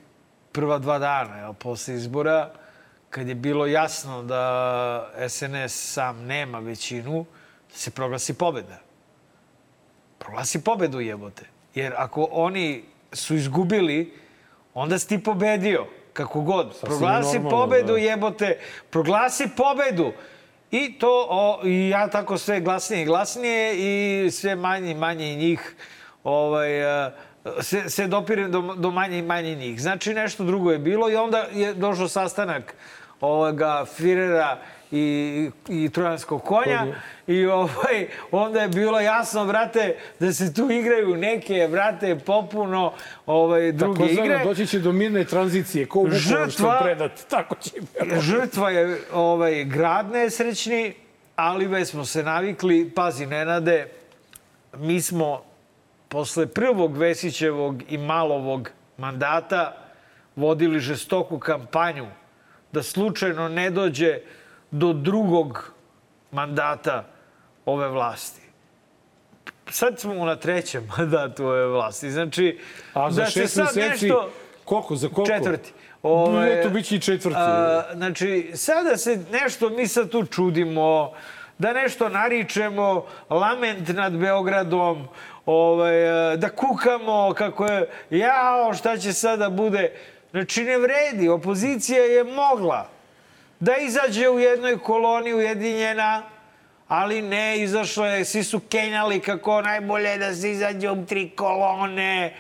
Speaker 2: prva dva dana, jel, posle izbora, kad je bilo jasno da SNS sam nema većinu, da se proglasi pobeda. Proglasi pobedu, jebote. Jer ako oni su izgubili, onda si ti pobedio. Kako god. proglasi
Speaker 1: normalno,
Speaker 2: pobedu,
Speaker 1: da.
Speaker 2: jebote. Proglasi pobedu. I to, o, i ja tako sve glasnije i glasnije i sve manje i manje njih ovaj, se, se dopirem do, do manje i manje njih. Znači nešto drugo je bilo i onda je došao sastanak ovoga Firera i, i trojanskog konja i ovaj, onda je bilo jasno, brate, da se tu igraju neke, brate, popuno ovaj, druge
Speaker 1: Tako
Speaker 2: igre.
Speaker 1: zvano, doći će do mirne tranzicije, ko što
Speaker 2: Žrtva-
Speaker 1: je predat. Tako će.
Speaker 2: Žrtva je ovaj, grad nesrećni, ali već smo se navikli. Pazi, Nenade, mi smo posle prvog Vesićevog i Malovog mandata vodili žestoku kampanju da slučajno ne dođe do drugog mandata ove vlasti. Sad smo na trećem mandatu ove vlasti. Znači,
Speaker 1: A za
Speaker 2: da se
Speaker 1: šest
Speaker 2: sad
Speaker 1: meseci,
Speaker 2: nešto...
Speaker 1: koliko, za koliko?
Speaker 2: Četvrti.
Speaker 1: Ovaj, Eto, bit će i četvrti.
Speaker 2: a, znači, sada se nešto, mi sad tu čudimo, da nešto naričemo, lament nad Beogradom, ovaj, da kukamo kako je, jao, šta će sada bude. Znači, ne vredi. Opozicija je mogla da izađe u jednoj koloni ujedinjena Ali ne, izašlo je, svi su kenjali kako najbolje je da se izađe u tri kolone,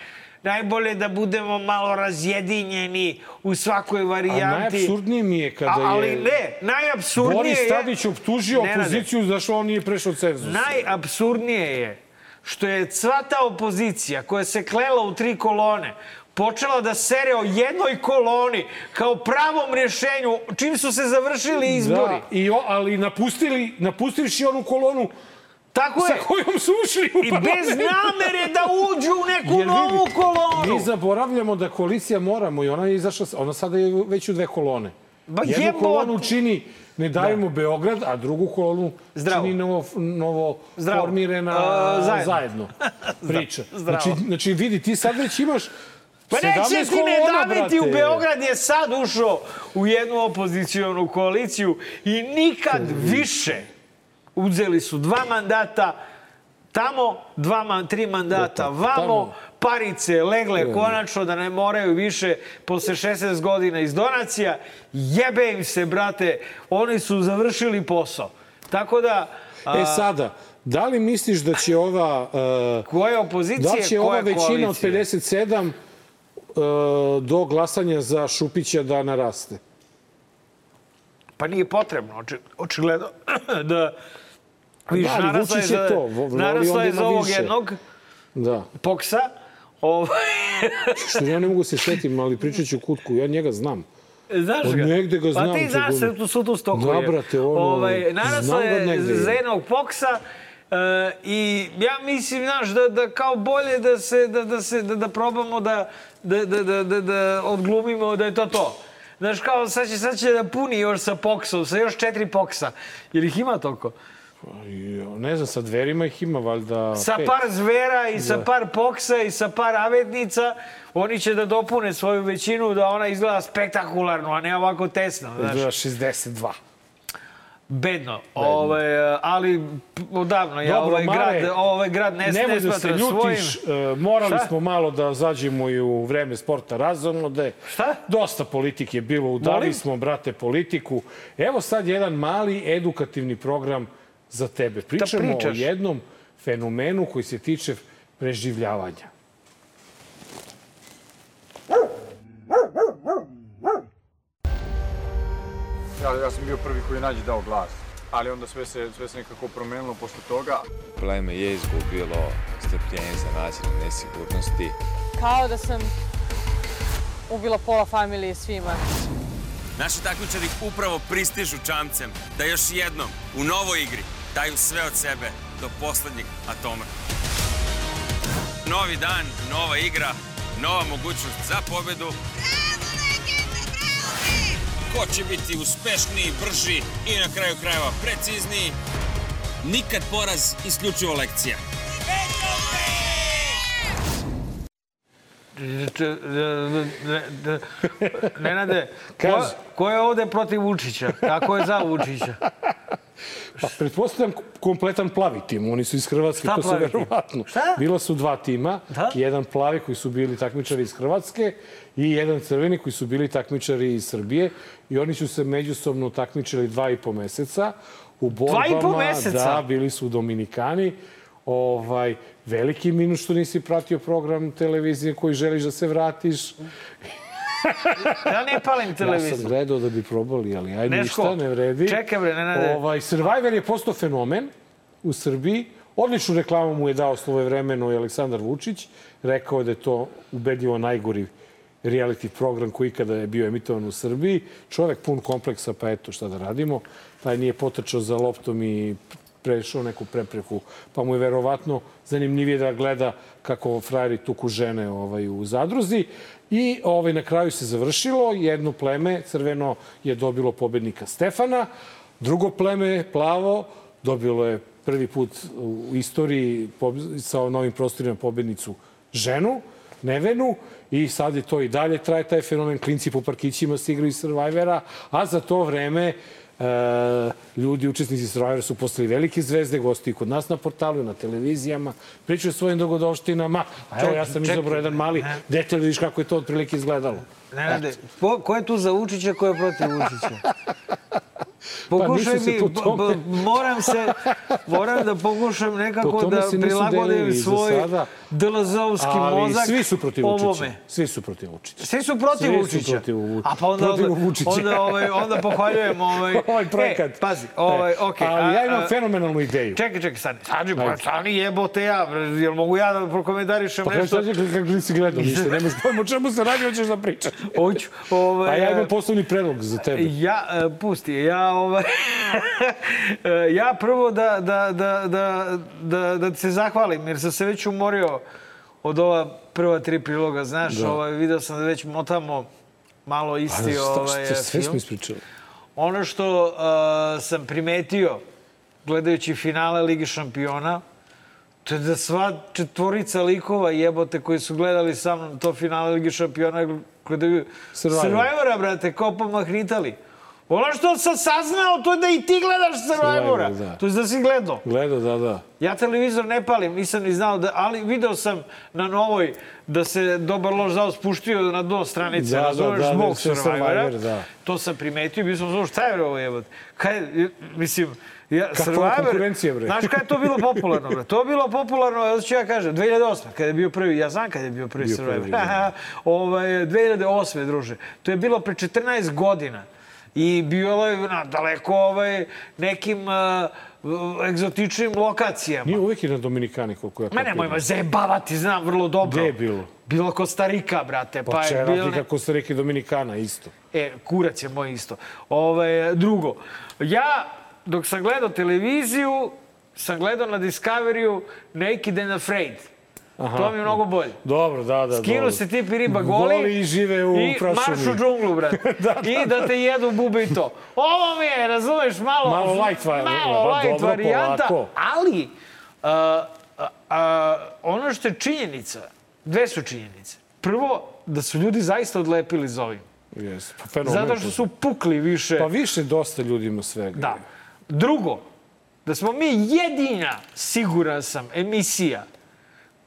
Speaker 2: najbolje da budemo malo razjedinjeni u svakoj
Speaker 1: A
Speaker 2: varijanti.
Speaker 1: najabsurdnije mi je kada
Speaker 2: A, ali
Speaker 1: je
Speaker 2: ne, najabsurdnije
Speaker 1: Boris
Speaker 2: je...
Speaker 1: Tadić optužio
Speaker 2: Nenade,
Speaker 1: opoziciju da što on nije prešao cenzus.
Speaker 2: Najabsurdnije je što je sva ta opozicija koja se klela u tri kolone počela da sere o jednoj koloni kao pravom rješenju čim su se završili izbori.
Speaker 1: Da, i o, ali napustili, napustivši onu kolonu
Speaker 2: Tako
Speaker 1: sa
Speaker 2: je.
Speaker 1: kojom su ušli u
Speaker 2: I
Speaker 1: parlament.
Speaker 2: bez namere da uđu u neku
Speaker 1: Jer
Speaker 2: novu
Speaker 1: vidi,
Speaker 2: kolonu.
Speaker 1: Mi zaboravljamo da koalicija moramo i ona je izašla, ona sada je već u dve kolone.
Speaker 2: Ba
Speaker 1: Jednu
Speaker 2: jebote.
Speaker 1: kolonu čini Ne dajemo Beograd, a drugu kolonu
Speaker 2: Zdravo.
Speaker 1: čini novo, novo
Speaker 2: Zdravo.
Speaker 1: formirana
Speaker 2: A, zajedno.
Speaker 1: zajedno. priča.
Speaker 2: Zdravo.
Speaker 1: Znači, znači, vidi, ti sad već imaš
Speaker 2: Pa neće
Speaker 1: 17
Speaker 2: ti ne daviti, u. Beograd je sad ušao u jednu opozicijonu koaliciju i nikad više uzeli su dva mandata, tamo dva, man- tri mandata, vamo, parice legle konačno da ne moraju više posle 16 godina iz donacija. Jebe im se, brate, oni su završili posao. Tako da, a,
Speaker 1: E sada, da li misliš da će ova... Uh,
Speaker 2: koje opozicije,
Speaker 1: da će ova većina od
Speaker 2: koalicije?
Speaker 1: 57 uh, do glasanja za Šupića da naraste?
Speaker 2: Pa nije potrebno, oči, očigledno da Viš,
Speaker 1: Da,
Speaker 2: narasla je
Speaker 1: je
Speaker 2: za,
Speaker 1: to,
Speaker 2: narasla je za ovog
Speaker 1: više.
Speaker 2: jednog
Speaker 1: Da.
Speaker 2: poksa. Ovaj,
Speaker 1: Što ja ne mogu se setim, ali pričat ću kutku, ja njega znam.
Speaker 2: znaš
Speaker 1: Od
Speaker 2: ga?
Speaker 1: negde ga znam,
Speaker 2: Pa ti znaš se tu su tu stokuje.
Speaker 1: Da, brate, ono,
Speaker 2: ovaj, narasla
Speaker 1: znam ga
Speaker 2: je
Speaker 1: negde.
Speaker 2: za jednog poksa e, i ja mislim, znaš, da, da kao bolje da se, da, da se, da, da probamo da, da, da, da, da, da odglumimo da je to to. Znaš, kao sad će, sad će da puni još sa poksom, sa još četiri poksa. Jer ih ima toliko.
Speaker 1: Ne znam, sa dverima ih ima valjda
Speaker 2: Sa
Speaker 1: pet.
Speaker 2: par zvera i sa par poksa i sa par avetnica, oni će da dopune svoju većinu da ona izgleda spektakularno, a ne ovako tesno. Znaš.
Speaker 1: Izgleda 62.
Speaker 2: Bedno. Ovaj, ali odavno ja
Speaker 1: Dobro,
Speaker 2: ovaj,
Speaker 1: Mare,
Speaker 2: grad, ovaj grad ne,
Speaker 1: Nemoj
Speaker 2: ne
Speaker 1: da se
Speaker 2: smatram
Speaker 1: ljutiš,
Speaker 2: svojim.
Speaker 1: e, morali
Speaker 2: Šta?
Speaker 1: smo malo da zađemo i u vreme sporta razonode.
Speaker 2: Šta?
Speaker 1: Dosta politike je bilo, udali
Speaker 2: Molim?
Speaker 1: smo, brate, politiku. Evo sad jedan mali edukativni program za tebe. Pričamo o jednom fenomenu koji se tiče preživljavanja.
Speaker 9: Ja, ja sam bio prvi koji je nađe dao glas. Ali onda sve se, sve se nekako promenilo posle toga.
Speaker 10: Pleme je izgubilo strpljenje za nasilne nesigurnosti.
Speaker 11: Kao da sam ubila pola familije svima.
Speaker 12: Naši takmičari upravo pristižu čamcem da još jednom u novoj igri daju sve od sebe do poslednjeg atoma. Novi dan, nova igra, nova mogućnost za pobedu. Ko će biti uspešniji, brži i na kraju krajeva precizniji? Nikad poraz, isključivo lekcija.
Speaker 2: Nenade, ko, ko je ovde protiv Vučića? A ko je za Vučića?
Speaker 1: Pa, pretpostavljam kompletan plavi tim. Oni su iz Hrvatske,
Speaker 2: Šta
Speaker 1: to
Speaker 2: tim?
Speaker 1: verovatno.
Speaker 2: Šta?
Speaker 1: Bila su dva tima.
Speaker 2: Da?
Speaker 1: Jedan plavi koji su bili takmičari iz Hrvatske i jedan crveni koji su bili takmičari iz Srbije. I oni su se međusobno takmičili dva i po meseca. U borbama,
Speaker 2: i po meseca?
Speaker 1: Da, bili su u Dominikani. Ovaj, veliki minus što nisi pratio program televizije koji želiš da se vratiš.
Speaker 2: Ja ne palim
Speaker 1: Ja
Speaker 2: televizor.
Speaker 1: sam gledao da bi probali, ali aj
Speaker 2: Neško,
Speaker 1: ništa, ne vredi.
Speaker 2: čekaj bre, Nenade.
Speaker 1: Ovaj, Survivor je postao fenomen u Srbiji. Odličnu reklamu mu je dao svoje vremeno i Aleksandar Vučić. Rekao je da je to ubedljivo najgori reality program koji ikada je bio emitovan u Srbiji. Čovek pun kompleksa, pa eto šta da radimo. Taj nije potrčao za loptom i prešao neku prepreku, pa mu je verovatno zanimljivije da gleda kako frajeri tuku žene ovaj, u zadruzi. I ovaj, na kraju se završilo. Jedno pleme, crveno, je dobilo pobednika Stefana. Drugo pleme, plavo, dobilo je prvi put u istoriji sa novim prostorima pobednicu ženu, Nevenu, i sad je to i dalje traje taj fenomen. Klinci po parkićima se igraju Survivora, a za to vreme ljudi, učesnici Survivora su postali velike zvezde, gosti kod nas na portalu, na televizijama, pričaju o svojim dogodovštinama. A evo, ja sam izabrao jedan mali detalj, vidiš kako je to otprilike izgledalo.
Speaker 2: Nenade, ko, ko je tu za Vučića, ko je protiv Vučića? Pokušaj
Speaker 1: nisu se
Speaker 2: mi,
Speaker 1: tome-
Speaker 2: moram se, moram da pokušam
Speaker 1: Po
Speaker 2: nekako da prilagodim svoj. DLZ-ovski mozak
Speaker 1: svi su protiv Vučića. Svi su protiv Vučića.
Speaker 2: Svi su protiv
Speaker 1: Svi su
Speaker 2: Vučića.
Speaker 1: protiv
Speaker 2: A pa onda, onda,
Speaker 1: Vučića.
Speaker 2: onda, ovaj, onda pohvaljujem ovaj...
Speaker 1: Ovaj projekat.
Speaker 2: E, pazi, ovaj,
Speaker 1: E,
Speaker 2: okej.
Speaker 1: Ali ja imam
Speaker 2: a-
Speaker 1: fenomenalnu ideju.
Speaker 2: Čekaj, čekaj, stani. Stani, pa stani jebote ja. Jel mogu ja da prokomentarišem
Speaker 1: Pa
Speaker 2: nešto?
Speaker 1: sad kako nisi gledao ništa, nemaš pojma o čemu se radi, hoćeš da pričaš.
Speaker 2: Hoću. Ovaj,
Speaker 1: A ja imam poslovni predlog za tebe.
Speaker 2: Ja, e, pusti, ja, ovaj, e, ja prvo da, da, da, da, da, da ti se zahvalim, jer sam se već umorio od ova prva tri priloga, znaš,
Speaker 1: Da.
Speaker 2: ovaj, video sam da već motamo malo isti
Speaker 1: šta-
Speaker 2: ovaj,
Speaker 1: šta- sve smo ispričali.
Speaker 2: Ono što uh, sam primetio gledajući finale Lige šampiona, to je da sva četvorica likova jebote koji su gledali sa mnom to finale Lige šampiona gledaju
Speaker 1: Survivor.
Speaker 2: Survivora, brate, kao pomahnitali. Ono što sam saznao, to je da i ti gledaš Survivora.
Speaker 1: Survivor, da.
Speaker 2: To je da si gledao.
Speaker 1: Gledao, da, da.
Speaker 2: Ja televizor ne palim, nisam ni znao da, ali video sam na novoj da se dobar loš zao spuštio na dno stranice,
Speaker 1: Da, da,
Speaker 2: razumeš,
Speaker 1: da, da,
Speaker 2: zbog Survivora.
Speaker 1: Survivor, da.
Speaker 2: To sam primetio, bio sam znao šta je ovo jebote. Kaj, mislim, ja,
Speaker 1: Kakva
Speaker 2: Survivor,
Speaker 1: konkurencija, bre?
Speaker 2: Znaš kada je to bilo popularno, bre? To je bilo popularno, ja ću ja kažem, 2008. kada je bio prvi, ja znam kada je bio prvi
Speaker 1: Bio
Speaker 2: Survivor.
Speaker 1: prvi, da.
Speaker 2: ovaj, 2008. druže. To je bilo pre 14 godina. I bilo je na daleko ovaj, nekim uh, egzotičnim lokacijama.
Speaker 1: Nije uvijek i na Dominikani, koliko ja
Speaker 2: Ma nemoj me zajebavati, znam vrlo dobro.
Speaker 1: Gde je bilo?
Speaker 2: Bilo Kostarika, brate.
Speaker 1: Pa,
Speaker 2: Pa, je bilo...
Speaker 1: razlika Kostarike i Dominikana, isto.
Speaker 2: E, kurac je moj isto. Ove, drugo, ja dok sam gledao televiziju, sam gledao na Discoveryu Naked and Afraid.
Speaker 1: Aha.
Speaker 2: To mi je mnogo bolje.
Speaker 1: Dobro, da, da.
Speaker 2: Skinu
Speaker 1: dobro.
Speaker 2: se tip i riba goli,
Speaker 1: Goli i žive u
Speaker 2: i
Speaker 1: prašumi.
Speaker 2: marš u džunglu, brate. I da te jedu bube i to. Ovo mi je, razumeš, malo...
Speaker 1: Malo light
Speaker 2: malo light
Speaker 1: dobro,
Speaker 2: varijanta,
Speaker 1: polako.
Speaker 2: ali a, a, a, ono što je činjenica, dve su činjenice. Prvo, da su ljudi zaista odlepili za ovim.
Speaker 1: Yes. Pa, fenomen,
Speaker 2: Zato što su pukli više.
Speaker 1: Pa više dosta ljudi ima svega.
Speaker 2: Da. Drugo, da smo mi jedina, siguran sam, emisija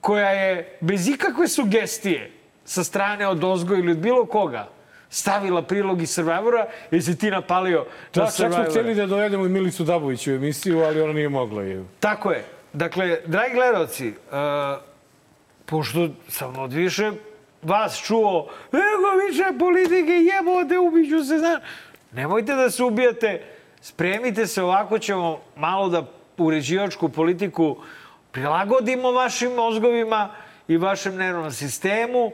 Speaker 2: koja je bez ikakve sugestije sa strane od Ozgo ili od bilo koga stavila prilog iz Survivora jer si ti napalio
Speaker 1: Da,
Speaker 2: na
Speaker 1: čak smo
Speaker 2: Survivora.
Speaker 1: htjeli da dovedemo i Milicu Dabović u emisiju, ali ona nije mogla. Je.
Speaker 2: Tako je. Dakle, dragi gledalci, uh, pošto sam od više vas čuo, ego više politike, jebote, ubiću se, znaš. Nemojte da se ubijate, spremite se, ovako ćemo malo da uređivačku politiku prilagodimo vašim mozgovima i vašem nervnom sistemu.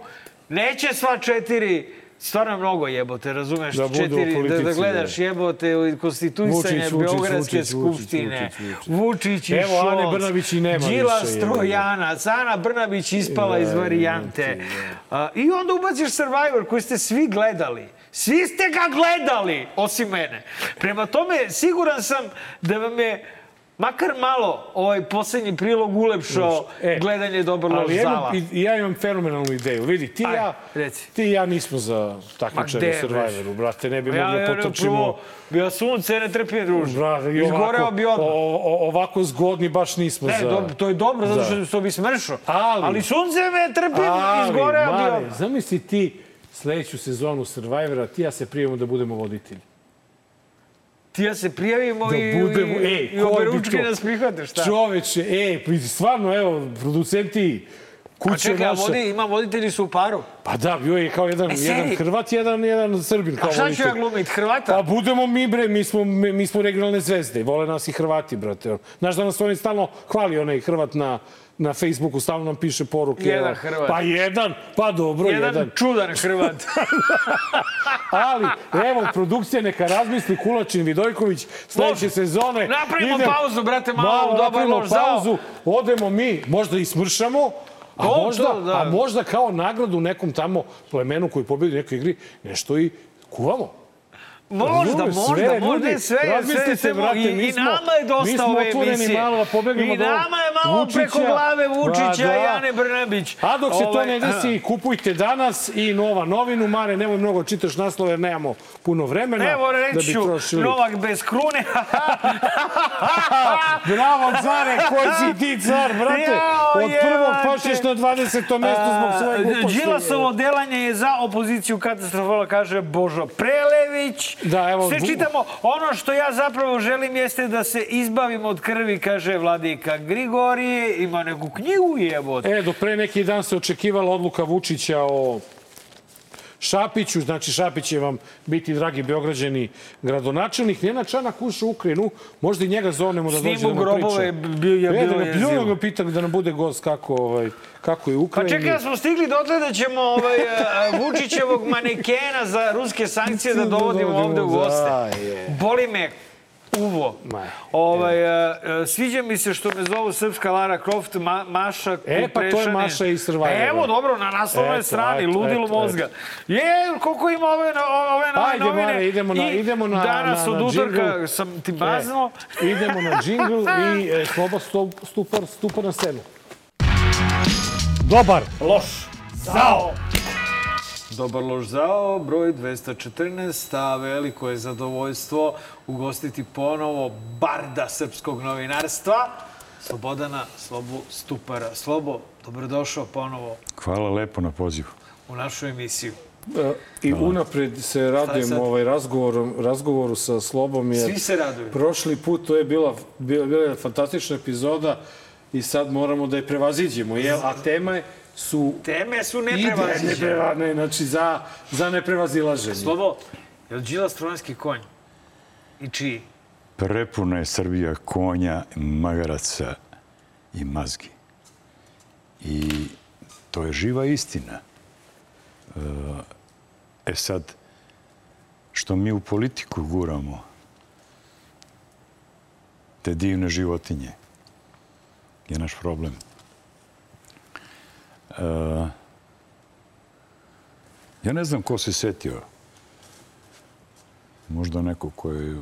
Speaker 2: Neće sva četiri, stvarno je mnogo jebote, razumeš?
Speaker 1: Da
Speaker 2: četiri, da, da
Speaker 1: politici,
Speaker 2: gledaš jebote konstituisanje Beogradske
Speaker 1: Vučić,
Speaker 2: skupštine.
Speaker 1: Vučić,
Speaker 2: i
Speaker 1: Evo, Ane Brnabić i nema
Speaker 2: Đilas
Speaker 1: više, jebote.
Speaker 2: Trojanac, Ana Brnabić ispala
Speaker 1: Da,
Speaker 2: iz varijante.
Speaker 1: jebote,
Speaker 2: A, I onda ubaciš Survivor koji ste svi gledali. Svi ste ga gledali, osim mene. Prema tome, siguran sam da vam je makar malo ovaj poslednji prilog ulepšao
Speaker 1: E,
Speaker 2: gledanje Dobar loš zala.
Speaker 1: i- ja imam fenomenalnu ideju. Vidi, ti
Speaker 2: Ajde,
Speaker 1: ja,
Speaker 2: reci.
Speaker 1: ti i ja nismo za takmičenje u Survivoru, brate. Ne bi
Speaker 2: Ja,
Speaker 1: mogli
Speaker 2: ja,
Speaker 1: potrčimo...
Speaker 2: prvo, ja sunce ne trpim druže.
Speaker 1: Brate, i
Speaker 2: Izgoreo
Speaker 1: ovako,
Speaker 2: bi odmah.
Speaker 1: o, o, ovako zgodni baš nismo
Speaker 2: Ne,
Speaker 1: za...
Speaker 2: do, to je dobro, zato
Speaker 1: Da.
Speaker 2: što, što bi smršao.
Speaker 1: Ali-
Speaker 2: Ali sunce me trpim,
Speaker 1: Ali,
Speaker 2: izgoreo bi odmah.
Speaker 1: zamisli ti sledeću sezonu Survivora, ti ja se prijemo da budemo voditelji.
Speaker 2: Ti ja se prijavimo
Speaker 1: Da
Speaker 2: i,
Speaker 1: budemo-
Speaker 2: i,
Speaker 1: ej,
Speaker 2: i oberučke nas prihvate, šta?
Speaker 1: Čoveče, e, pa stvarno, evo, producenti,
Speaker 2: A
Speaker 1: kuće
Speaker 2: čekaj, a
Speaker 1: naša...
Speaker 2: vodi, ima voditelji su u paru.
Speaker 1: Pa da, bio je kao jedan,
Speaker 2: E,
Speaker 1: jedan. Hrvat, jedan, jedan Srbin. Kao
Speaker 2: A šta ću
Speaker 1: voditelj.
Speaker 2: ja glumit, Hrvata?
Speaker 1: Pa budemo mi, bre, mi smo, mi, mi smo regionalne zvezde. Vole nas i Hrvati, brate. Znaš da nas oni stalno hvali, onaj Hrvat na, na Facebooku, stalno nam piše poruke.
Speaker 2: Jedan
Speaker 1: evo.
Speaker 2: Hrvat.
Speaker 1: Pa jedan, pa dobro, jedan.
Speaker 2: Jedan čudan Hrvat.
Speaker 1: Ali, evo, produkcija neka razmisli Kulačin Vidojković sledeće sezone.
Speaker 2: Napravimo
Speaker 1: Idem-
Speaker 2: pauzu, brate, malo, dobar
Speaker 1: napravimo
Speaker 2: loš zao.
Speaker 1: pauzu, odemo mi, možda i smršamo, a,
Speaker 2: To,
Speaker 1: možda,
Speaker 2: to, da.
Speaker 1: a možda kao nagradu nekom tamo plemenu koji pobedi u nekoj igri, nešto i kuvamo.
Speaker 2: Možda, možda,
Speaker 1: sve,
Speaker 2: možda je sve, sve, sve,
Speaker 1: brate,
Speaker 2: I, nama je dosta
Speaker 1: mi smo
Speaker 2: ove
Speaker 1: otvoreni
Speaker 2: emisije.
Speaker 1: malo da pobegnemo
Speaker 2: I nama je malo preko glave Vučića
Speaker 1: Ma
Speaker 2: i Ane Brnabić.
Speaker 1: A dok se to
Speaker 2: Ovaj,
Speaker 1: ne desi, kupujte danas i Nova novinu. Mare, nemoj mnogo čitaš naslove jer nemamo puno vremena
Speaker 2: Evo
Speaker 1: da
Speaker 2: reći
Speaker 1: bi
Speaker 2: ću,
Speaker 1: trošili.
Speaker 2: Novak bez krune.
Speaker 1: Bravo, care, koji si ti car, brate? Od prvog počneš na 20. mesto zbog svoje gluposti.
Speaker 2: Đilasovo delanje je za opoziciju katastrofala, kaže Božo Prelević.
Speaker 1: Da, evo,
Speaker 2: Sve čitamo. Ono što ja zapravo želim jeste da se izbavim od krvi, kaže Vladika Grigorije. Ima neku knjigu jebote.
Speaker 1: E, do pre neki dan se očekivala odluka Vučića o Šapiću, znači Šapić će vam biti, dragi Beograđani, gradonačelnik. Njena Čanak ušao u Ukrajinu, možda i njega zovnemo da dođe da nam priča.
Speaker 2: grobove, bio je
Speaker 1: e, da
Speaker 2: bilo
Speaker 1: ga
Speaker 2: jezivo.
Speaker 1: pljujemo ga pitali da nam bude gost kako, ovaj, kako je u
Speaker 2: Pa čekaj, ja smo stigli dotle da ćemo ovaj, Vučićevog manekena za ruske sankcije da dovodimo ovde u goste.
Speaker 1: Da, je.
Speaker 2: Boli me uvo.
Speaker 1: Ma,
Speaker 2: Ovaj, a, a, sviđa mi se što me zovu srpska Lara Croft, ma, Maša
Speaker 1: E, pa to je. Maša iz Survivora.
Speaker 2: Evo, dobro, na naslovnoj strani,
Speaker 1: eto,
Speaker 2: ludilo
Speaker 1: eto,
Speaker 2: mozga. Je, koliko ima ove, ove nove
Speaker 1: Ajde,
Speaker 2: novine.
Speaker 1: Mare, idemo na-
Speaker 2: I
Speaker 1: idemo na-
Speaker 2: Danas
Speaker 1: na- na
Speaker 2: od utorka sam ti bazno.
Speaker 1: E, idemo na džingl i e, stup, stupa, stupa na scenu. Dobar.
Speaker 2: Loš. Zao. Dobar loš zao, broj 214, a veliko je zadovoljstvo ugostiti ponovo barda srpskog novinarstva, Slobodana Slobu Stupara. Slobo, dobrodošao ponovo
Speaker 9: Hvala lepo na pozivu.
Speaker 2: u našu emisiju.
Speaker 1: E, I unapred se radujem ovaj razgovoru, razgovoru sa Slobom. Jer
Speaker 2: Svi se raduju.
Speaker 1: Prošli put to je bila, bila, bila je fantastična epizoda i sad moramo da je prevaziđemo. Jel? A teme su
Speaker 2: Teme su neprevaziđene.
Speaker 1: neprevane, znači za, za neprevazilaženje.
Speaker 2: Slobo, je li Đilas trojanski konj? I čiji?
Speaker 9: Prepuna je Srbija konja, magaraca i mazgi. I to je živa istina. E sad, što mi u politiku guramo te divne životinje, je naš problem. E, ja ne znam ko se setio. Možda neko ko je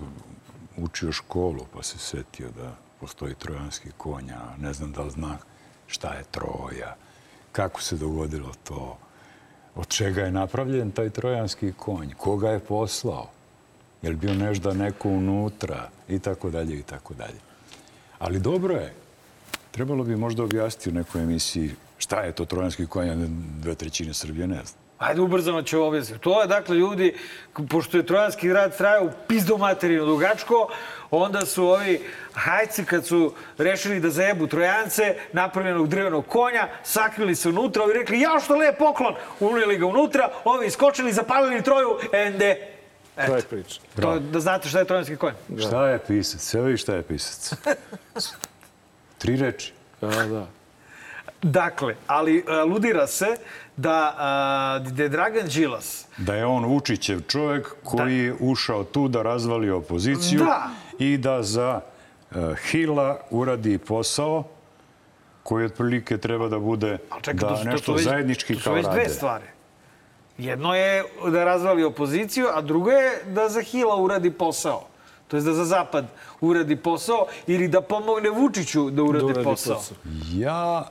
Speaker 9: učio školu pa se setio da postoji trojanski konja. Ne znam da li zna šta je Troja, kako se dogodilo to, od čega je napravljen taj trojanski konj, koga je poslao, je li bio nežda neko unutra i tako dalje i tako dalje. Ali dobro je, trebalo bi možda objasniti u nekoj emisiji šta je to trojanski konj, a dve trećine Srbije ne zna.
Speaker 2: Ajde, ubrzano ću objasniti. To je, dakle, ljudi, pošto je trojanski rad trajao pizdo materinu dugačko, onda su ovi hajci, kad su rešili da zajebu trojance, napravljenog drvenog konja, sakrili se unutra, ovi rekli, jao što lep poklon, unijeli ga unutra, ovi iskočili, zapalili troju, ende.
Speaker 1: To je priča.
Speaker 2: To, da znate šta je trojanski konj.
Speaker 9: Šta je pisac? Evo i šta je pisac. Tri reči.
Speaker 1: Da, da.
Speaker 2: Dakle, ali a, ludira se da, a, da je Dragan Đilas
Speaker 9: Da je on Vučićev čovjek koji je ušao tu da razvali opoziciju
Speaker 2: Da.
Speaker 9: i da za uh, Hila uradi posao koji otprilike treba da bude
Speaker 2: čekaj,
Speaker 9: da
Speaker 2: to su- to
Speaker 9: nešto
Speaker 2: su već-
Speaker 9: zajednički
Speaker 2: to su
Speaker 9: kao
Speaker 2: već
Speaker 9: rade.
Speaker 2: dve stvari. Jedno je da razvali opoziciju, a drugo je da za Hila uradi posao. To je da za Zapad uradi posao ili da pomogne Vučiću da uradi,
Speaker 1: uradi
Speaker 2: posao.
Speaker 1: posao.
Speaker 9: Ja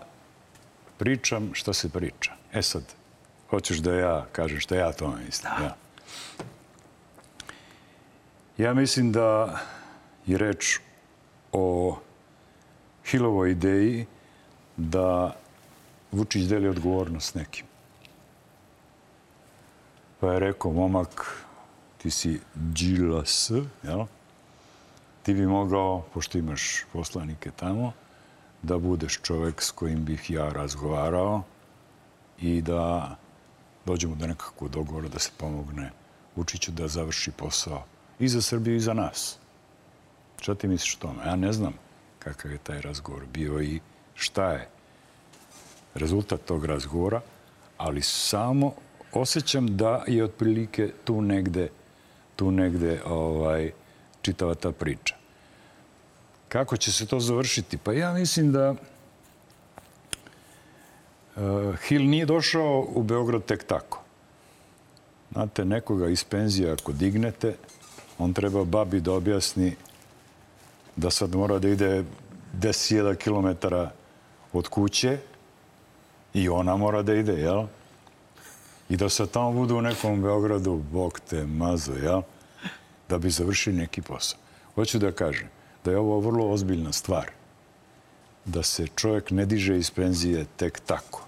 Speaker 9: pričam šta se priča. E sad, hoćeš da ja kažem šta ja to mislim. Ja. ja mislim da je reč o Hilovoj ideji da Vučić deli odgovornost nekim. Pa je rekao, momak, ti si Đilas, jel? Ti bi mogao, pošto imaš poslanike tamo, da budeš čovek s kojim bih ja razgovarao i da dođemo do nekakvog dogovora da se pomogne Vučiću da završi posao i za Srbiju i za nas. Šta ti misliš o tome? Ja ne znam kakav je taj razgovor bio i šta je rezultat tog razgovora, ali samo osjećam da je otprilike tu negde, tu negde ovaj, čitava ta priča. Kako će se to završiti? Pa ja mislim da uh, Hill nije došao u Beograd tek tako. Znate, nekoga iz penzije ako dignete, on treba babi da objasni da sad mora da ide 10.000 km od kuće i ona mora da ide, jel? I da se tamo budu u nekom Beogradu, bog te mazo, jel? Da bi završili neki posao. Hoću da kažem da je ovo vrlo ozbiljna stvar. Da se čovjek ne diže iz penzije tek tako.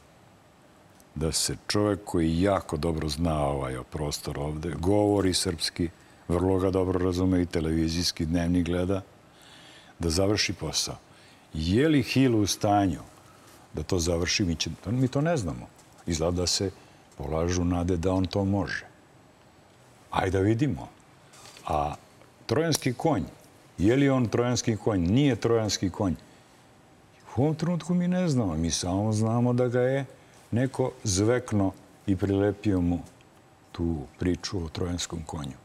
Speaker 9: Da se čovjek koji jako dobro zna ovaj prostor ovde, govori srpski, vrlo ga dobro razume i televizijski dnevni gleda, da završi posao. Je li Hill u stanju da to završi? Mi, će, mi to ne znamo. Izgleda da se polažu nade da on to može. Ajde da vidimo. A trojanski konj, je li on trojanski konj? Nije trojanski konj. U ovom trenutku mi ne znamo. Mi samo znamo da ga je neko zvekno i prilepio mu tu priču o trojanskom konju.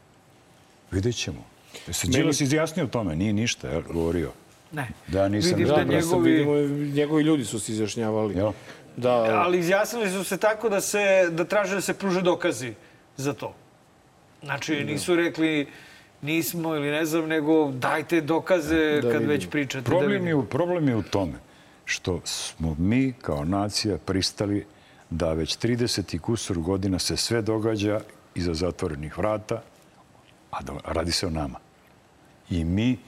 Speaker 9: Vidjet ćemo. Se Đilas izjasnio o tome? Nije ništa, je govorio.
Speaker 2: Ne.
Speaker 9: Da, nisam
Speaker 2: Vidim
Speaker 1: Da,
Speaker 2: da
Speaker 1: njegovi... Vidimo, njegovi ljudi su se izjašnjavali.
Speaker 9: Jel?
Speaker 1: Da,
Speaker 2: Ali izjasnili su se tako da se da traže da se pruže dokazi za to. Znači nisu rekli nismo ili ne znam, nego dajte dokaze kad
Speaker 1: vidimo.
Speaker 2: već pričate. da
Speaker 9: Problem
Speaker 2: vidimo.
Speaker 9: je, u- problem je u tome što smo mi kao nacija pristali da već 30 i kusur godina se sve događa iza zatvorenih vrata, a da, radi se o nama. I mi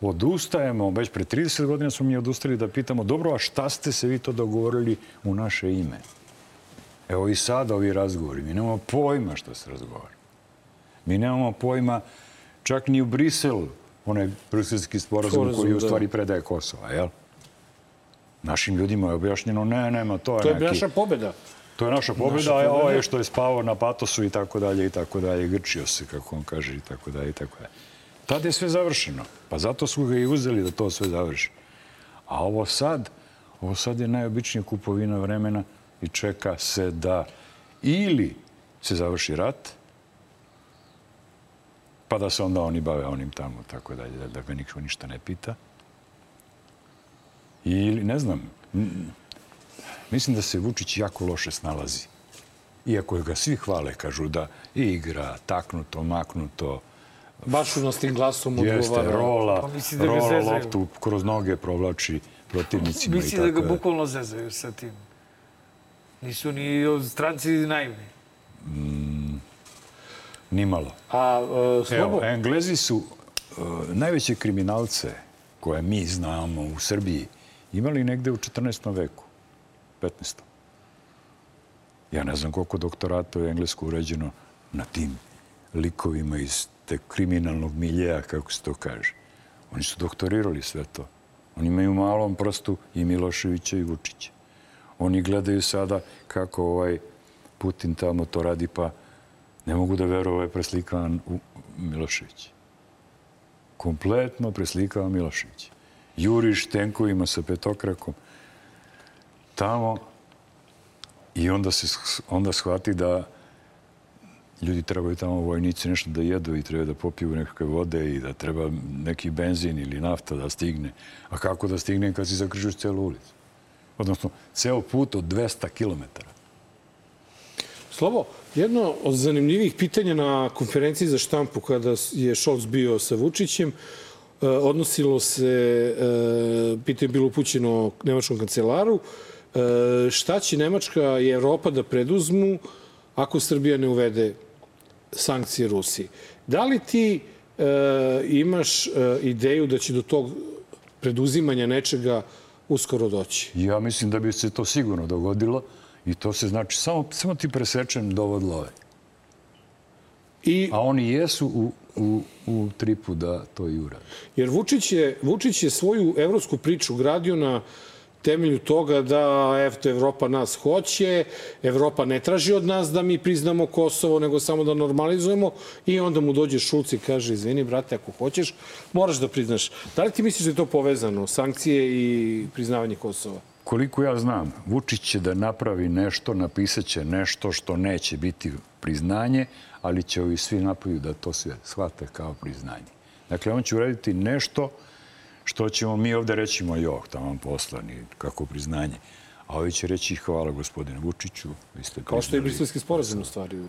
Speaker 9: odustajemo, već pre 30 godina smo mi odustali da pitamo, dobro, a šta ste se vi to dogovorili u naše ime? Evo i sada ovi razgovori, mi nemamo pojma šta se razgovara. Mi nemamo pojma čak ni u Briselu, onaj briselski sporazum
Speaker 1: Sporazum,
Speaker 9: koji u
Speaker 1: da.
Speaker 9: stvari predaje Kosova, jel? Našim ljudima je objašnjeno, ne, nema, to je,
Speaker 1: to je
Speaker 9: neki...
Speaker 1: naša pobeda.
Speaker 9: To je naša pobjeda,
Speaker 1: Naša
Speaker 9: a
Speaker 1: pobjeda.
Speaker 9: ovaj što je spavao na patosu i tako dalje i tako dalje, grčio se, kako on kaže, i tako dalje i tako dalje. Tada je sve završeno. Pa zato su ga i uzeli da to sve završi. A ovo sad, ovo sad je najobičnija kupovina vremena i čeka se da ili se završi rat, pa da se onda oni bave onim tamo, tako dalje, da, da ga niko ništa ne pita. Ili, ne znam, mislim da se Vučić jako loše snalazi. Iako ga svi hvale, kažu da igra taknuto, maknuto,
Speaker 1: Baš u nas tim glasom
Speaker 9: jeste,
Speaker 1: odgovara.
Speaker 9: rola,
Speaker 2: Pa misli da
Speaker 9: rola
Speaker 2: zezaju.
Speaker 9: loptu kroz noge provlači protivnicima i
Speaker 2: Misli
Speaker 9: tako
Speaker 2: da ga
Speaker 9: dalje.
Speaker 2: bukvalno zezaju sa tim. Nisu ni stranci naivni.
Speaker 9: Nimalo.
Speaker 1: A, Slobo,
Speaker 9: Evo, Englezi su uh, najveće kriminalce koje mi znamo u Srbiji imali negde u 14. veku, 15. Ja ne znam koliko doktorata je englesko urađeno na tim likovima iz te kriminalnog miljeja, kako se to kaže. Oni su doktorirali sve to. Oni imaju malom prstu i Miloševića i Vučića. Oni gledaju sada kako ovaj Putin tamo to radi, pa ne mogu da veruju ovaj preslikavan u Milošević. Kompletno preslikavan Milošević. Juriš tenkovima sa petokrakom tamo i onda se onda shvati da ljudi trebaju tamo vojnici nešto da jedu i treba da popiju nekakve vode i da treba neki benzin ili nafta da stigne. A kako da stigne kad si zakrižuješ celu ulicu? Odnosno, ceo put od 200 kilometara.
Speaker 1: Slobo, jedno od zanimljivih pitanja na konferenciji za štampu kada je Scholz bio sa Vučićem, e, odnosilo se, e, pitanje je bilo upućeno nemačkom kancelaru, e, šta će Nemačka i Evropa da preduzmu ako Srbija ne uvede sankcije Rusiji. Da li ti imaš ideju da će do tog preduzimanja nečega uskoro doći?
Speaker 9: Ja mislim da bi se to sigurno dogodilo i to se znači samo, samo ti presečem dovod love.
Speaker 1: I,
Speaker 9: A oni jesu u, u, u tripu da to i urade.
Speaker 1: Jer Vučić je, Vučić je svoju evropsku priču gradio na temelju toga da eto, Evropa nas hoće, Evropa ne traži od nas da mi priznamo Kosovo, nego samo da normalizujemo i onda mu dođe Šulc i kaže, izvini, brate, ako hoćeš, moraš da priznaš. Da li ti misliš da je to povezano, sankcije i priznavanje Kosova?
Speaker 9: Koliko ja znam, Vučić će da napravi nešto, napisat će nešto što neće biti priznanje, ali će ovi svi napolju da to sve shvate kao priznanje. Dakle, on će uraditi nešto što ćemo mi ovde reći moj jok, tamo poslani, kako priznanje. A ovi će reći hvala gospodine Vučiću, vi ste
Speaker 1: Kao što je brislavski sporazum u stvari.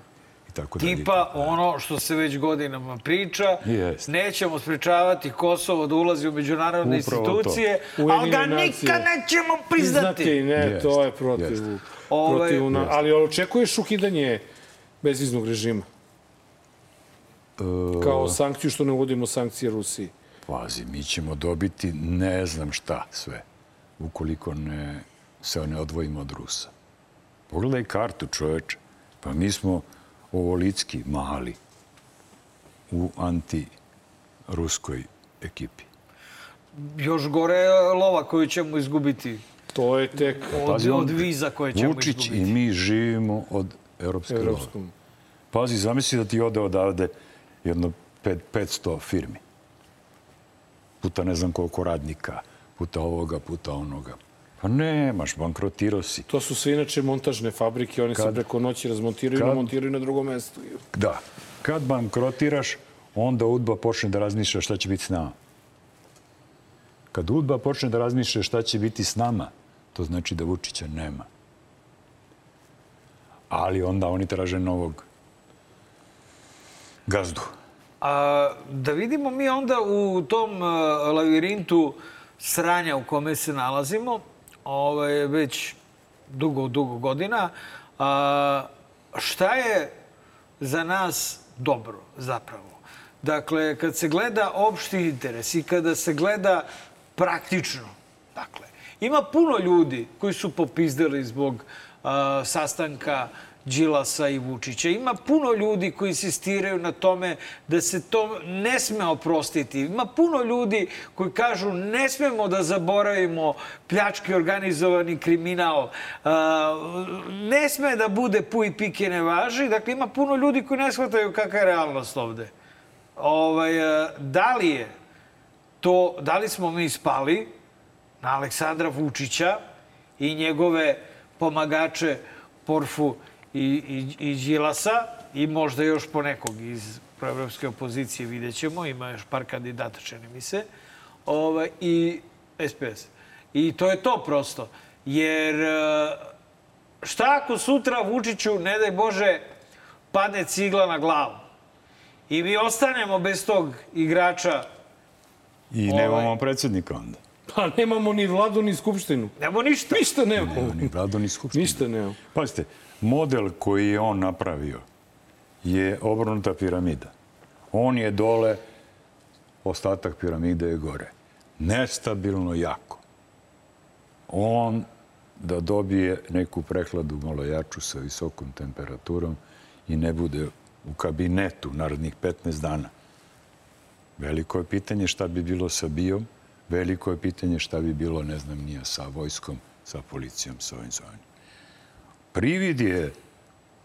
Speaker 9: I tako dalje.
Speaker 2: Tipa ono što se već godinama priča,
Speaker 9: Jest.
Speaker 2: nećemo sprečavati Kosovo da ulazi u međunarodne
Speaker 9: Upravo
Speaker 2: institucije, ali ga nikad nećemo priznati.
Speaker 1: Priznati, ne,
Speaker 9: Jest,
Speaker 1: to je protiv.
Speaker 9: jest.
Speaker 2: Ovaj-
Speaker 1: protiv na, ali očekuješ ukidanje bezviznog režima? Kao sankciju što ne uvodimo sankcije Rusiji.
Speaker 9: Pazi, mi ćemo dobiti ne znam šta sve, ukoliko ne, se ne odvojimo od Rusa. Pogledaj kartu, čoveče. Pa mi smo ovolicki mali u anti-ruskoj ekipi.
Speaker 2: Još gore je lova koju ćemo izgubiti
Speaker 1: To je tek
Speaker 2: od,
Speaker 9: Pazi, on-
Speaker 2: od viza koje ćemo
Speaker 9: Vučić
Speaker 2: izgubiti.
Speaker 9: i mi živimo od evropske love.
Speaker 1: evropskom.
Speaker 9: Pazi, zamisli da ti ode odavde jedno pet, 500 firmi. Puta ne znam koliko radnika, puta ovoga, puta onoga. Pa nemaš, bankrotirao si.
Speaker 1: To su sve inače montažne fabrike, se
Speaker 9: Kad-
Speaker 1: preko noći razmontiraju i
Speaker 9: kad-
Speaker 1: montiraju na drugom mestu.
Speaker 9: Da. Kad bankrotiraš, onda UDBA počne da razmišlja šta će biti s nama. Kad UDBA počne da razmišlja šta će biti s nama, to znači da Vučića nema. Ali onda oni traže novog gazdu.
Speaker 2: A, da vidimo mi onda u tom a, lavirintu sranja u kome se nalazimo, ovaj, već dugo, dugo godina, a, šta je za nas dobro zapravo? Dakle, kad se gleda opšti interes i kada se gleda praktično, dakle, ima puno ljudi koji su popizdali zbog a, sastanka Đilasa i Vučića. Ima puno ljudi koji insistiraju na tome da se to ne sme oprostiti. Ima puno ljudi koji kažu ne smemo da zaboravimo pljački organizovani kriminal. Ne sme da bude pu i pike ne važi. Dakle, ima puno ljudi koji ne shvataju kakva je realnost ovde. Ovaj, da li je to, da li smo mi spali na Aleksandra Vučića i njegove pomagače Porfu i, i, i Đilasa i možda još po nekog iz proevropske opozicije vidjet ćemo, ima još par kandidata, čini mi se, ovaj, i SPS. I to je to prosto. Jer e, šta ako sutra Vučiću, ne daj Bože, padne cigla na glavu i mi ostanemo bez tog igrača
Speaker 9: I
Speaker 2: Ovaj-
Speaker 9: nemamo predsjednika onda.
Speaker 1: Pa nemamo ni vladu, ni skupštinu.
Speaker 2: Nemo ništa.
Speaker 1: Ništa nemamo.
Speaker 9: Nema ni vladu, ni skupštinu.
Speaker 1: Ništa nemamo.
Speaker 9: Pazite, model koji je on napravio je obrnuta piramida. On je dole, ostatak piramide je gore. Nestabilno jako. On da dobije neku prehladu malo jaču sa visokom temperaturom i ne bude u kabinetu narednih 15 dana. Veliko je pitanje šta bi bilo sa BIOM, veliko je pitanje šta bi bilo, ne znam, nije sa vojskom, sa policijom, sa ovim, sa ovim. Privid je,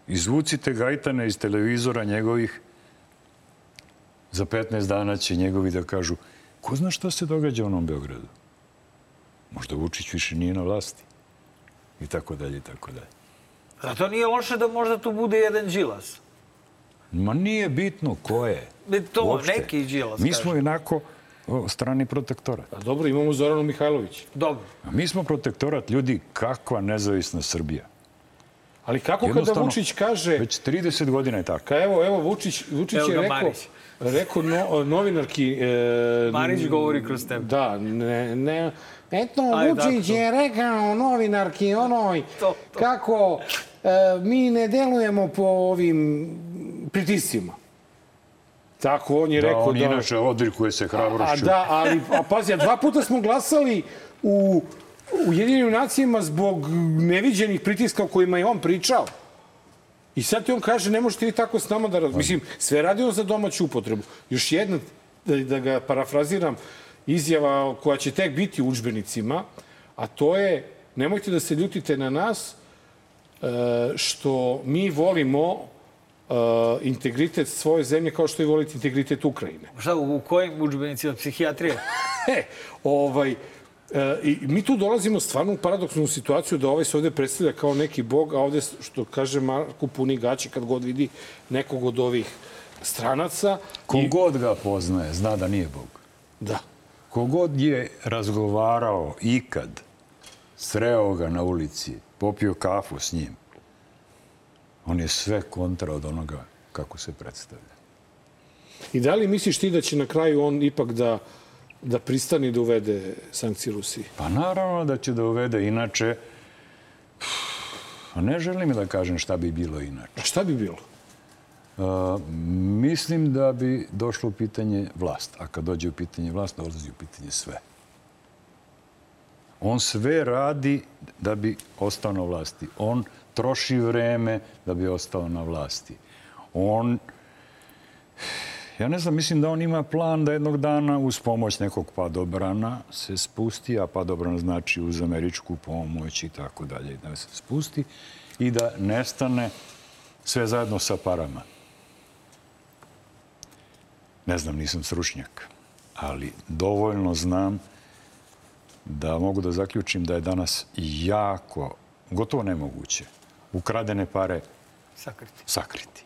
Speaker 9: izvucite Gajtana iz televizora njegovih, za 15 dana će njegovi da kažu ko zna šta se događa u onom Beogradu? Možda Vučić više nije na vlasti. I tako dalje, i tako dalje.
Speaker 2: Zato nije loše da možda tu bude jedan Đilas.
Speaker 9: Ma nije bitno ko je.
Speaker 2: Ne, To,
Speaker 9: Uopšte.
Speaker 2: neki Đilas,
Speaker 9: Mi smo jednako o, strani protektorat.
Speaker 1: A dobro, imamo Zoranu Mihajlović.
Speaker 2: Dobro.
Speaker 9: A mi smo protektorat ljudi, kakva nezavisna Srbija.
Speaker 1: Ali kako kada Vučić kaže...
Speaker 9: Već 30 godina je tako.
Speaker 1: Ka evo, evo, Vučić, Vučić
Speaker 2: Evo
Speaker 1: je rekao,
Speaker 2: Marić.
Speaker 1: rekao no, novinarki... E,
Speaker 2: Marić govori kroz tebe.
Speaker 1: Da, ne, ne, Eto,
Speaker 2: Ajde,
Speaker 1: Vučić je rekao novinarki onoj
Speaker 2: To, to.
Speaker 1: kako e, mi ne delujemo po ovim pritiscima. Tako on je
Speaker 9: Da,
Speaker 1: rekao
Speaker 9: on
Speaker 1: da...
Speaker 9: inače odrikuje se
Speaker 1: A
Speaker 9: hrabrošću.
Speaker 1: da, ali, a pazi, a dva puta smo glasali u Ujedinjenim nacijama zbog neviđenih pritiska o kojima je on pričao. I sad ti on kaže, ne možete vi tako s nama da... raz- Mislim, sve radi on za domaću upotrebu. Još jedna, da, da ga parafraziram, izjava koja će tek biti u učbenicima, a to je, nemojte da se ljutite na nas, e, što mi volimo e, integritet svoje zemlje kao što i volite integritet Ukrajine.
Speaker 2: Šta, u, u kojim udžbenicima psihijatrije?
Speaker 1: E, ovaj, e, i mi tu dolazimo stvarno u paradoksnu situaciju da ovaj se ovde predstavlja kao neki bog, a ovde, što kaže Marko, puni gaće kad god vidi nekog od ovih stranaca.
Speaker 9: Kogod ga poznaje, zna da nije Bog.
Speaker 1: Da.
Speaker 9: Kogod je razgovarao ikad, sreo ga na ulici, popio kafu s njim, on je sve kontra od onoga kako se predstavlja.
Speaker 1: I da li misliš ti da će na kraju on ipak da, da pristani da uvede sankcije Rusiji?
Speaker 9: Pa naravno da će da uvede, inače... Ne želim da kažem šta bi bilo inače.
Speaker 1: A šta bi bilo?
Speaker 9: Uh, mislim da bi došlo u pitanje vlast. A kad dođe u pitanje vlast, dolazi u pitanje sve. On sve radi da bi ostao na vlasti. On troši vreme da bi ostao na vlasti. On... Ja ne znam, mislim da on ima plan da jednog dana uz pomoć nekog padobrana se spusti, a padobran znači uz američku pomoć i tako dalje, da se spusti i da nestane sve zajedno sa parama. Ne znam, nisam stručnjak, ali dovoljno znam da mogu da zaključim da je danas jako, gotovo nemoguće, ukradene pare
Speaker 2: Sakriti.
Speaker 9: sakriti.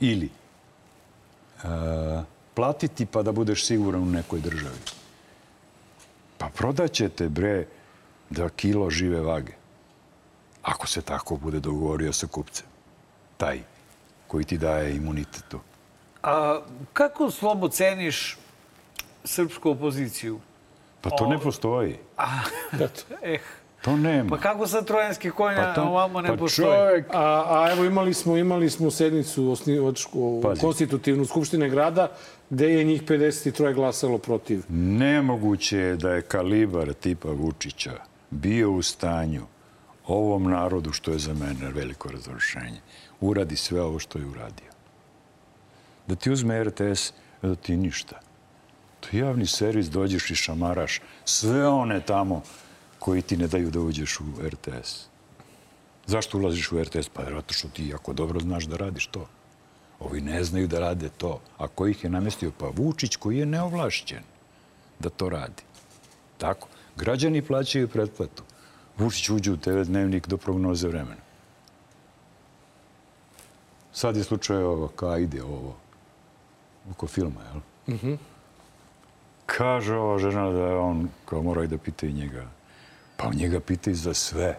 Speaker 9: Ili platiti pa da budeš siguran u nekoj državi. Pa prodaćete, bre, da kilo žive vage. Ako se tako bude dogovorio sa kupcem. Taj koji ti daje imunitet tu.
Speaker 2: A kako slobo ceniš srpsku opoziciju?
Speaker 9: Pa to ne postoji.
Speaker 2: Eh,
Speaker 9: To nema.
Speaker 2: pa kako sad trojanski konja
Speaker 9: Pa to-
Speaker 2: ovamo ne
Speaker 9: pa
Speaker 2: postoji?
Speaker 9: čovek-
Speaker 1: A, a evo imali smo, imali smo sednicu osnivačku,
Speaker 9: Pazi.
Speaker 1: konstitutivnu Skupštine grada, gde je njih 53 glasalo protiv.
Speaker 9: Nemoguće je da je kalibar tipa Vučića bio u stanju ovom narodu, što je za mene veliko razrušenje, uradi sve ovo što je uradio. Da ti uzme RTS, da ti ništa. To je javni servis, dođeš i šamaraš sve one tamo koji ti ne daju da uđeš u RTS. Zašto ulaziš u RTS? Pa zato što ti jako dobro znaš da radiš to. Ovi ne znaju da rade to. A ko ih je namestio? Pa Vučić koji je neovlašćen da to radi. Tako. Građani plaćaju pretplatu. Vučić uđe u TV dnevnik do prognoze vremena. Sad je slučaj ovo, ka ide ovo, oko filma, jel?
Speaker 1: Mhm.
Speaker 9: Kaže ova žena da on, kao mora i da pita i njega. Pa njega pita i za sve.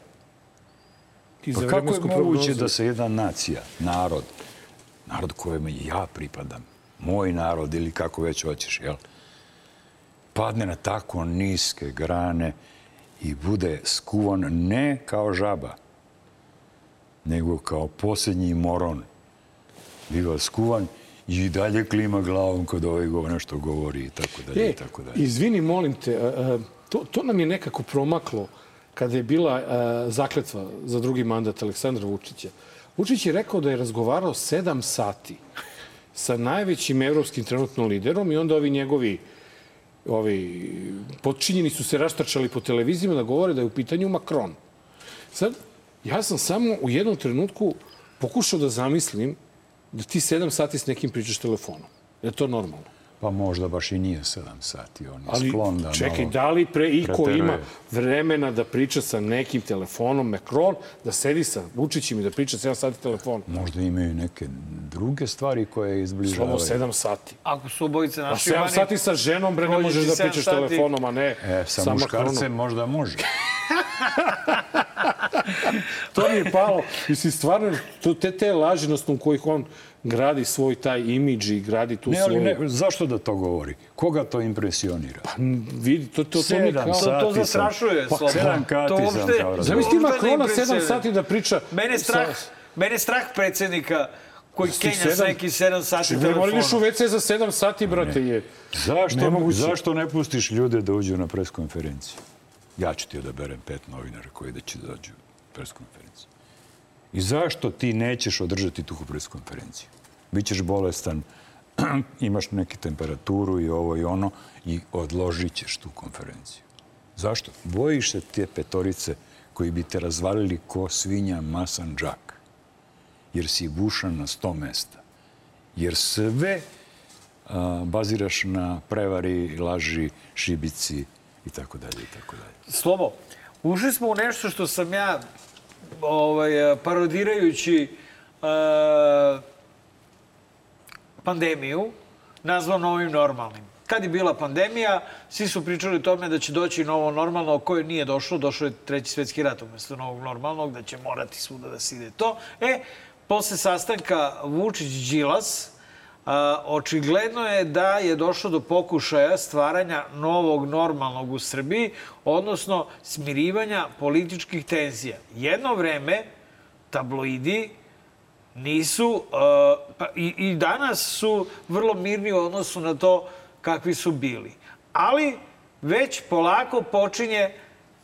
Speaker 1: I
Speaker 9: Pa
Speaker 1: za
Speaker 9: kako je moguće
Speaker 1: prognozu.
Speaker 9: da se jedna nacija, narod, narod kojem ja pripadam, moj narod ili kako već hoćeš, jel? Padne na tako niske grane i bude skuvan ne kao žaba, nego kao posljednji moron. Biva skuvan i dalje klima glavom kod ovaj go nešto govori i tako dalje
Speaker 1: E,
Speaker 9: i tako dalje.
Speaker 1: izvini, molim te, a, a, to, to nam je nekako promaklo kada je bila a, zakletva za drugi mandat Aleksandra Vučića. Vučić je rekao da je razgovarao sedam sati sa najvećim evropskim trenutno liderom i onda ovi njegovi ovi podčinjeni su se raštrčali po televizijama da govore da je u pitanju Macron. Sad, ja sam samo u jednom trenutku pokušao da zamislim da ti sedam sati s nekim pričaš telefonom. Je to normalno?
Speaker 9: Pa možda baš i nije sedam sati. On je
Speaker 1: Ali
Speaker 9: sklon da
Speaker 1: čekaj,
Speaker 9: malo
Speaker 1: da li pre iko ima vremena da priča sa nekim telefonom Macron, da sedi sa Vučićem i da priča 7 sati telefonom?
Speaker 9: Možda imaju neke druge stvari koje izbližavaju.
Speaker 1: Slovo 7 sati.
Speaker 2: Ako su obojice
Speaker 1: A
Speaker 2: naši
Speaker 1: 7 sati sa ženom, bre, ne možeš da pričaš
Speaker 2: sati.
Speaker 1: telefonom, a ne
Speaker 9: E, sa,
Speaker 1: sa
Speaker 9: muškarcem
Speaker 1: Macronom.
Speaker 9: možda može.
Speaker 1: To mi je palo. Mislim, stvarno, te, te laži na osnovu kojih on gradi svoj taj imidž i gradi tu
Speaker 9: Ne,
Speaker 1: svoju...
Speaker 9: ne, zašto da to govori? Koga to impresionira? Pa,
Speaker 1: vidi, to, to, to mi
Speaker 9: Sedam
Speaker 1: kao...
Speaker 9: sati
Speaker 2: To zastrašuje,
Speaker 9: sam.
Speaker 2: Slobo.
Speaker 9: Sedam
Speaker 2: To
Speaker 9: kati sam
Speaker 2: uopšte-
Speaker 9: kao razumio.
Speaker 1: Zamisli
Speaker 2: ne
Speaker 1: Makrona. 7 sati da priča...
Speaker 2: Mene strah,
Speaker 1: sa-
Speaker 2: mene strah predsednika koji kenja s
Speaker 1: sedam-
Speaker 2: neki 7 sati
Speaker 1: Či, bre, mora ideš u
Speaker 2: telefona.
Speaker 1: WC za 7 sati, brate, je.
Speaker 9: Zašto,
Speaker 1: Nemoguće.
Speaker 9: zašto ne pustiš ljude da uđu na preskonferenciju? Ja ću ti odaberem pet novinara koji da će da dođu na preskonferenciju. I zašto ti nećeš održati tu preskonferenciju? Bićeš bolestan, imaš neke temperaturu i ovo i ono i odložit ćeš tu konferenciju. Zašto? Bojiš se te petorice koji bi te razvalili ko svinja masan džak. Jer si bušan na sto mesta. Jer sve a, baziraš na prevari, laži, šibici i tako dalje i tako dalje.
Speaker 2: Slobo, ušli smo u nešto što sam ja ovaj, parodirajući uh, pandemiju nazvao novim normalnim. Kad je bila pandemija, svi su pričali o tome da će doći novo normalno, o kojoj nije došlo. Došao je treći svetski rat umjesto novog normalnog, da će morati svuda da se ide to. E, posle sastanka Vučić-Đilas, očigledno je da je došlo do pokušaja stvaranja novog normalnog u Srbiji, odnosno smirivanja političkih tenzija. Jedno vreme tabloidi nisu, pa i danas su vrlo mirni u odnosu na to kakvi su bili. Ali već polako počinje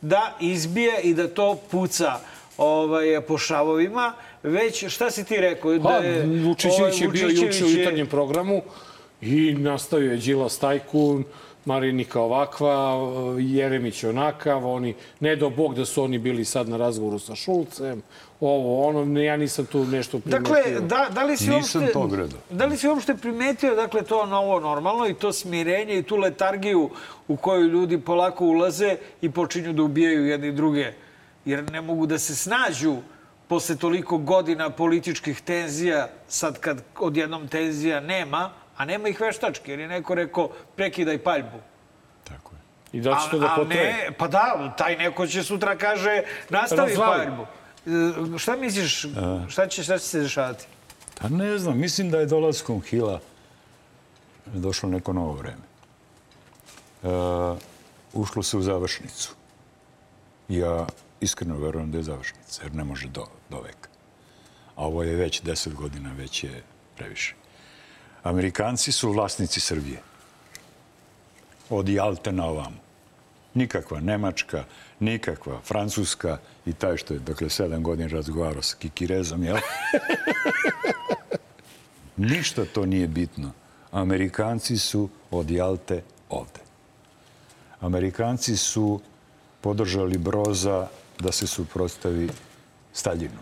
Speaker 2: da izbije i da to puca ovaj, po šavovima. Već, šta si ti rekao?
Speaker 1: Pa,
Speaker 2: Da je,
Speaker 1: Vučićević je bio
Speaker 2: Vučićević
Speaker 1: juče u
Speaker 2: je-
Speaker 1: jutarnjem programu i nastavio je Đilas tajkun, Marinika ovakva, Jeremić onakav, oni, ne do bog da su oni bili sad na razgovoru sa Šulcem, ovo, ono, ne, ja nisam tu nešto primetio.
Speaker 2: Dakle, da, da li si
Speaker 9: Nisam
Speaker 2: uopšte,
Speaker 9: to gledao.
Speaker 2: Da li si uopšte primetio dakle, to novo normalno i to smirenje i tu letargiju u koju ljudi polako ulaze i počinju da ubijaju jedni druge? Jer ne mogu da se snađu posle toliko godina političkih tenzija, sad kad odjednom tenzija nema, a nema ih veštački, jer je neko rekao prekidaj paljbu.
Speaker 1: I da će to da potraje.
Speaker 2: ne, pa da, taj neko će sutra kaže nastavi
Speaker 1: Razvali.
Speaker 2: paljbu. E, Šta misliš, šta će, šta će se dešavati?
Speaker 9: Pa ne znam, mislim da je dolaskom Hila došlo neko novo vreme. E, ušlo se u završnicu. Ja iskreno verujem da je završnica, jer ne može do, do veka. A ovo je već deset godina, već je previše. Amerikanci su vlasnici Srbije. Od Jalte na ovamo. Nikakva Nemačka, nikakva Francuska i taj što je, dakle, sedam godina razgovarao sa Kikirezom, jel? Ništa to nije bitno. Amerikanci su od Jalte ovde. Amerikanci su podržali Broza da se suprostavi Staljinu.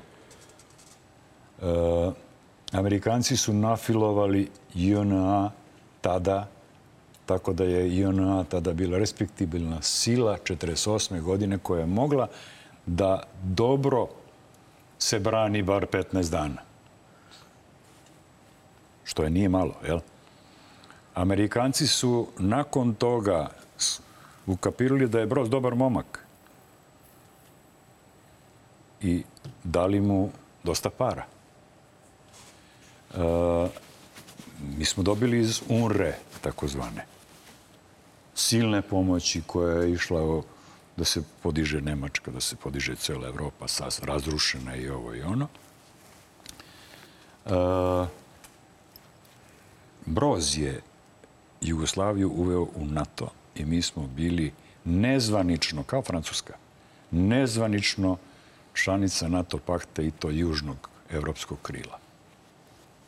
Speaker 9: E, Amerikanci su nafilovali JNA tada, tako da je JNA tada bila respektibilna sila 48. godine koja je mogla da dobro se brani bar 15 dana. Što je nije malo, jel? Amerikanci su nakon toga ukapirali da je Broz dobar momak i dali mu dosta para. E, mi smo dobili iz UNRE, takozvane, silne pomoći koja je išla o, da se podiže Nemačka, da se podiže cela Evropa, sas, razrušena i ovo i ono. E, Broz je Jugoslaviju uveo u NATO i mi smo bili nezvanično, kao Francuska, nezvanično članica NATO pakta i to južnog evropskog krila.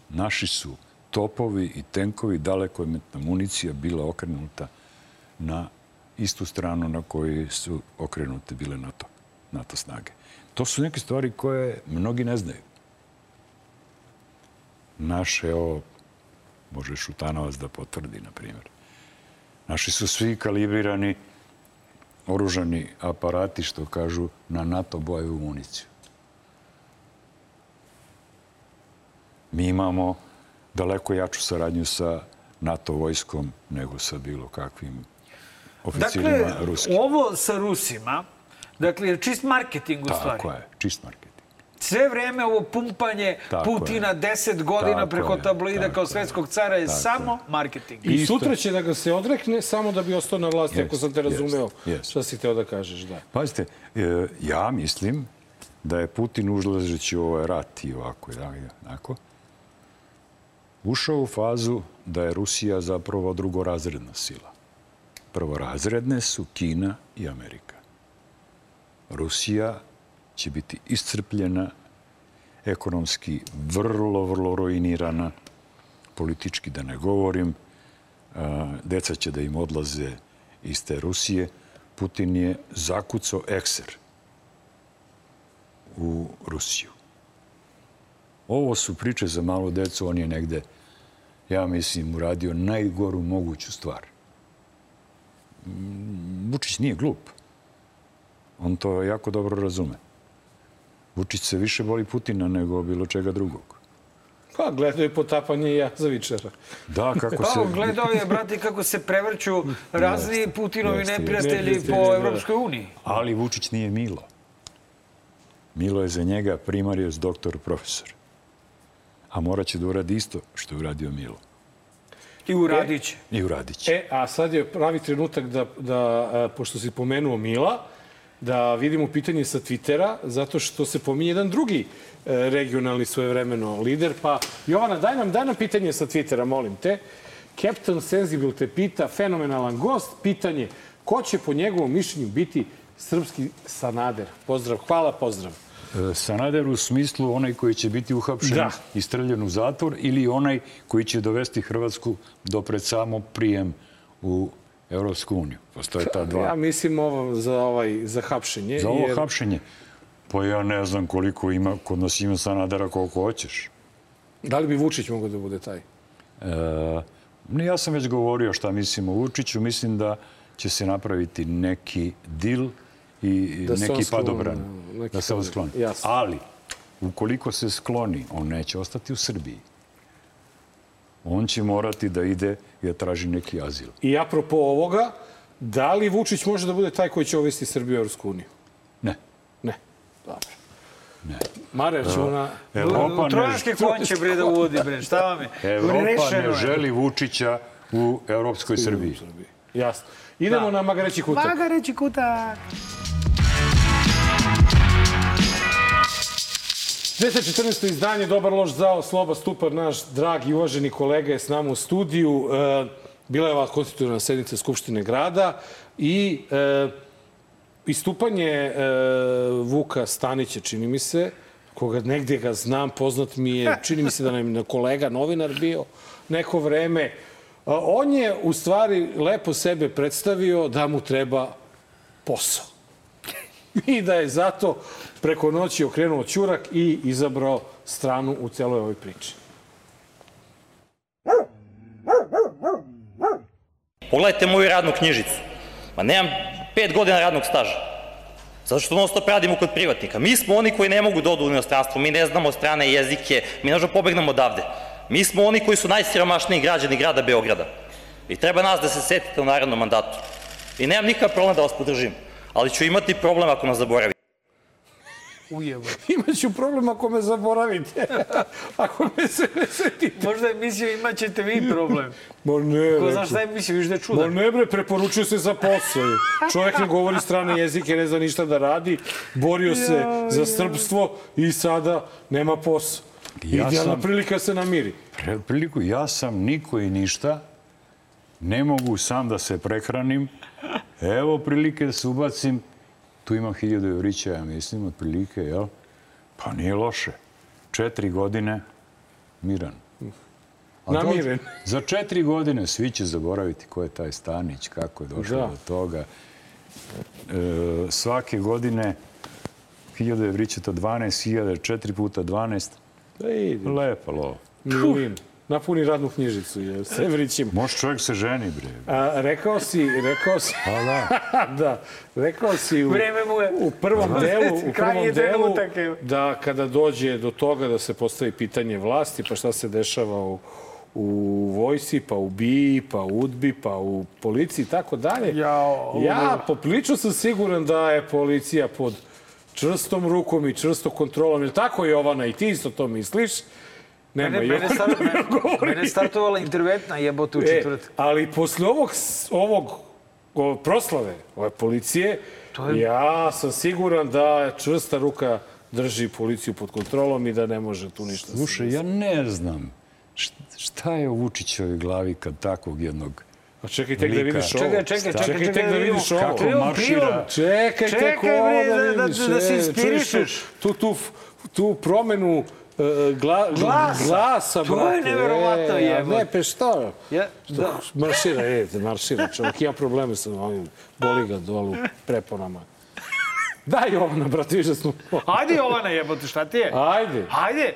Speaker 9: Naši su topovi i tenkovi dalekometna municija bila okrenuta na istu stranu na kojoj su okrenute bile NATO, NATO snage. To su neke stvari koje mnogi ne znaju. Naše, ovo, može Šutanovac da potvrdi, na primjer. Naši su svi kalibrirani oružani aparati, što kažu, na NATO bojevu municiju. Mi imamo daleko jaču saradnju sa NATO vojskom nego sa bilo kakvim oficirima
Speaker 2: Dakle,
Speaker 9: ruskim.
Speaker 2: ovo sa Rusima, dakle, čist marketing u stvari.
Speaker 9: Tako je, čist marketing.
Speaker 2: Sve vreme ovo pumpanje
Speaker 9: Tako
Speaker 2: Putina
Speaker 9: je.
Speaker 2: 10 godina
Speaker 9: Tako
Speaker 2: preko tabloida
Speaker 9: tako
Speaker 2: kao svetskog cara je
Speaker 9: Tako
Speaker 2: samo marketing.
Speaker 1: I sutra će da ga se odrekne samo da bi ostao na vlasti, ako
Speaker 9: Jest,
Speaker 1: sam te razumeo.
Speaker 9: jest.
Speaker 1: Šta si teo da kažeš, da.
Speaker 9: Pazite, e, ja mislim da je Putin užlažeći u ovaj rat i ovako i onako, ušao u fazu da je Rusija zapravo drugorazredna sila. Prvorazredne su Kina i Amerika. Rusija će biti iscrpljena, ekonomski vrlo, vrlo ruinirana, politički da ne govorim. A, Deca će da im odlaze iz te Rusije. Putin je zakucao ekser u Rusiju. Ovo su priče za malu decu, on je negde, ja mislim, uradio najgoru moguću stvar. Vučić nije glup. On to jako dobro razume. Vučić se više voli Putina nego bilo čega drugog.
Speaker 1: Pa, gledao je potapanje Jazavičara.
Speaker 9: Da, kako
Speaker 2: Pa,
Speaker 9: se...
Speaker 2: gledao je, brate, kako se prevrću razni Putinovi neprijatelji po
Speaker 1: da.
Speaker 2: Evropskoj uniji.
Speaker 9: Ali Vučić nije Milo. Milo je za njega primarius, doktor, profesor. a morat će da uradi isto što je uradio Milo.
Speaker 2: I uradit će.
Speaker 9: I uradit će.
Speaker 1: E, a sad je pravi trenutak da, da a, pošto si pomenuo Mila, da vidimo pitanje sa Twittera, zato što se pominje jedan drugi e, regionalni svojevremeno lider. Pa, Jovana, daj nam, daj nam pitanje sa Twittera, molim te. Captain Sensible te pita, fenomenalan gost, pitanje, ko će po njegovom mišljenju biti srpski Sanader? Pozdrav, hvala, pozdrav.
Speaker 9: E, Sanader u smislu onaj koji će biti uhapšen
Speaker 1: Da.
Speaker 9: i streljan u zatvor ili onaj koji će dovesti Hrvatsku do pred samo prijem u Evropsku uniju. Postoje ta dva.
Speaker 1: Ja mislim ovo za, ovaj, za hapšenje.
Speaker 9: Za ovo
Speaker 1: jer-
Speaker 9: hapšenje, pa ja ne znam koliko ima, kod nas ima Sanadera koliko hoćeš.
Speaker 1: Da li bi Vučić mogao da bude taj?
Speaker 9: E, ne, ja sam već govorio šta mislim o Vučiću. Mislim da će se napraviti neki dil i
Speaker 1: Da
Speaker 9: neki padobran.
Speaker 1: neki
Speaker 9: Da se on skloni.
Speaker 1: jasno.
Speaker 9: Ali, ukoliko se skloni, on neće ostati u Srbiji. On će morati da ide i da traži neki azil.
Speaker 1: I apropo ovoga, da li Vučić može da bude taj koji će uvesti Srbiju u Evropsku uniju?
Speaker 9: Ne.
Speaker 1: Ne. Dobro. Ne. Marer ćemo na...
Speaker 9: Evropa ne,
Speaker 2: Trojanske konće, bre, da uvodi, bre. Šta vam je?
Speaker 9: Evropa ne želi Vučića u Evropskoj Srbiji.
Speaker 1: Jasno. Idemo
Speaker 2: Da.
Speaker 1: na Magareći kutak.
Speaker 2: Magareći kutak.
Speaker 1: 214. izdanje Dobar loš zao, Sloba Stupar, naš dragi i uvaženi kolega je s nama u studiju. E, bila je ova konstitutivna sednica Skupštine grada i e, istupanje e, Vuka Stanića, čini mi se, koga negdje ga znam, poznat mi je, čini mi se da nam je kolega novinar bio neko vreme. On je u stvari lepo sebe predstavio da mu treba posao. I da je zato preko noći okrenuo ćurak i izabrao stranu u celoj ovoj priči.
Speaker 13: Pogledajte moju radnu knjižicu. Ma nemam pet godina radnog staža. Zato što non stop radimo kod privatnika. Mi smo oni koji ne mogu da odu u inostranstvo, mi ne znamo strane jezike, mi ne možemo pobegnemo odavde. Mi smo oni koji su najsiromašniji građani grada Beograda. I treba nas da se setite u narednom mandatu. I nemam nikakav problem da vas podržim, ali ću imati problem ako nas zaboravite.
Speaker 2: Ujebo.
Speaker 1: Imaću problem ako me zaboravite. ako me se ne setite.
Speaker 2: Možda je mislio imat ćete vi problem.
Speaker 1: Ma ne,
Speaker 2: Ko zna
Speaker 1: rekao.
Speaker 2: šta je mislio, viš da je
Speaker 1: Ma
Speaker 2: čudan.
Speaker 1: ne bre, preporučuje se za posao. Čovjek ne govori strane jezike, ne zna ništa da radi. Borio se za srpstvo i sada nema posao.
Speaker 9: Ja
Speaker 1: Idealna
Speaker 9: sam-
Speaker 1: prilika se namiri.
Speaker 9: Pre- priliku, ja sam niko i ništa, ne mogu sam da se prehranim, evo prilike da se ubacim, tu imam hiljadu evrića, ja mislim, otprilike, jel? Pa nije loše. Četiri godine, miran. A to-
Speaker 1: Namiren.
Speaker 9: Za četiri godine svi će zaboraviti ko je taj Stanić, kako je došlo
Speaker 1: Da.
Speaker 9: do toga. E, svake godine 1000 evrića, to 12.000, 4 puta 12.
Speaker 1: Da ide.
Speaker 9: Lepa lova.
Speaker 1: Milin. Napuni radnu knjižicu. Je, s Evrićima.
Speaker 9: Može čovjek se ženi, bre.
Speaker 1: A, rekao si, rekao si,
Speaker 9: Pa da.
Speaker 1: da, rekao si u,
Speaker 2: Vreme mu je.
Speaker 1: u prvom delu, u prvom delu da kada dođe do toga da se postavi pitanje vlasti, pa šta se dešava u, u vojsi, pa u BI, pa u UDBI, pa u policiji i tako dalje.
Speaker 2: Jao,
Speaker 1: ja poprilično sam siguran da je policija pod čvrstom rukom i čvrstom kontrolom. Je li tako, Jovana, i ti isto to misliš? Nema,
Speaker 2: Mene, mene,
Speaker 1: Jovana
Speaker 2: start,
Speaker 1: ne govori.
Speaker 2: mene startovala interventna jebote u
Speaker 1: E,
Speaker 2: četvrtak.
Speaker 1: ali posle ovog, ovog o, proslave ove policije,
Speaker 2: je-
Speaker 1: ja sam siguran da čvrsta ruka drži policiju pod kontrolom i da ne može tu ništa da se
Speaker 9: Slušaj, ja ne znam št- šta je u Vučićevoj glavi kad takvog jednog
Speaker 1: Pa čekaj tek da vidiš ovo.
Speaker 2: Čekaj, čekaj, čekaj,
Speaker 1: čekaj
Speaker 2: čekaj
Speaker 1: da
Speaker 2: da
Speaker 1: vidiš ovo.
Speaker 9: kako maršira.
Speaker 1: Čekaj,
Speaker 2: Čekaj,
Speaker 1: tek ovo da
Speaker 2: da- da-
Speaker 1: vidiš.
Speaker 2: da se
Speaker 1: e,
Speaker 2: inspirišeš.
Speaker 1: čuješ Tu, tu, tu promenu e, gla,
Speaker 2: Glasa.
Speaker 1: glasa,
Speaker 2: To je
Speaker 1: brate.
Speaker 2: neverovatno,
Speaker 1: E. Ne, pe šta?
Speaker 2: Ja, da.
Speaker 1: Maršira, e, maršira čovjek. Ima probleme sa ovim, boli ga dole u preponama. Daj Jovana, brate, viš da smo...
Speaker 2: Ajde Jovana jebote, šta ti je?
Speaker 1: Ajde.
Speaker 2: Ajde.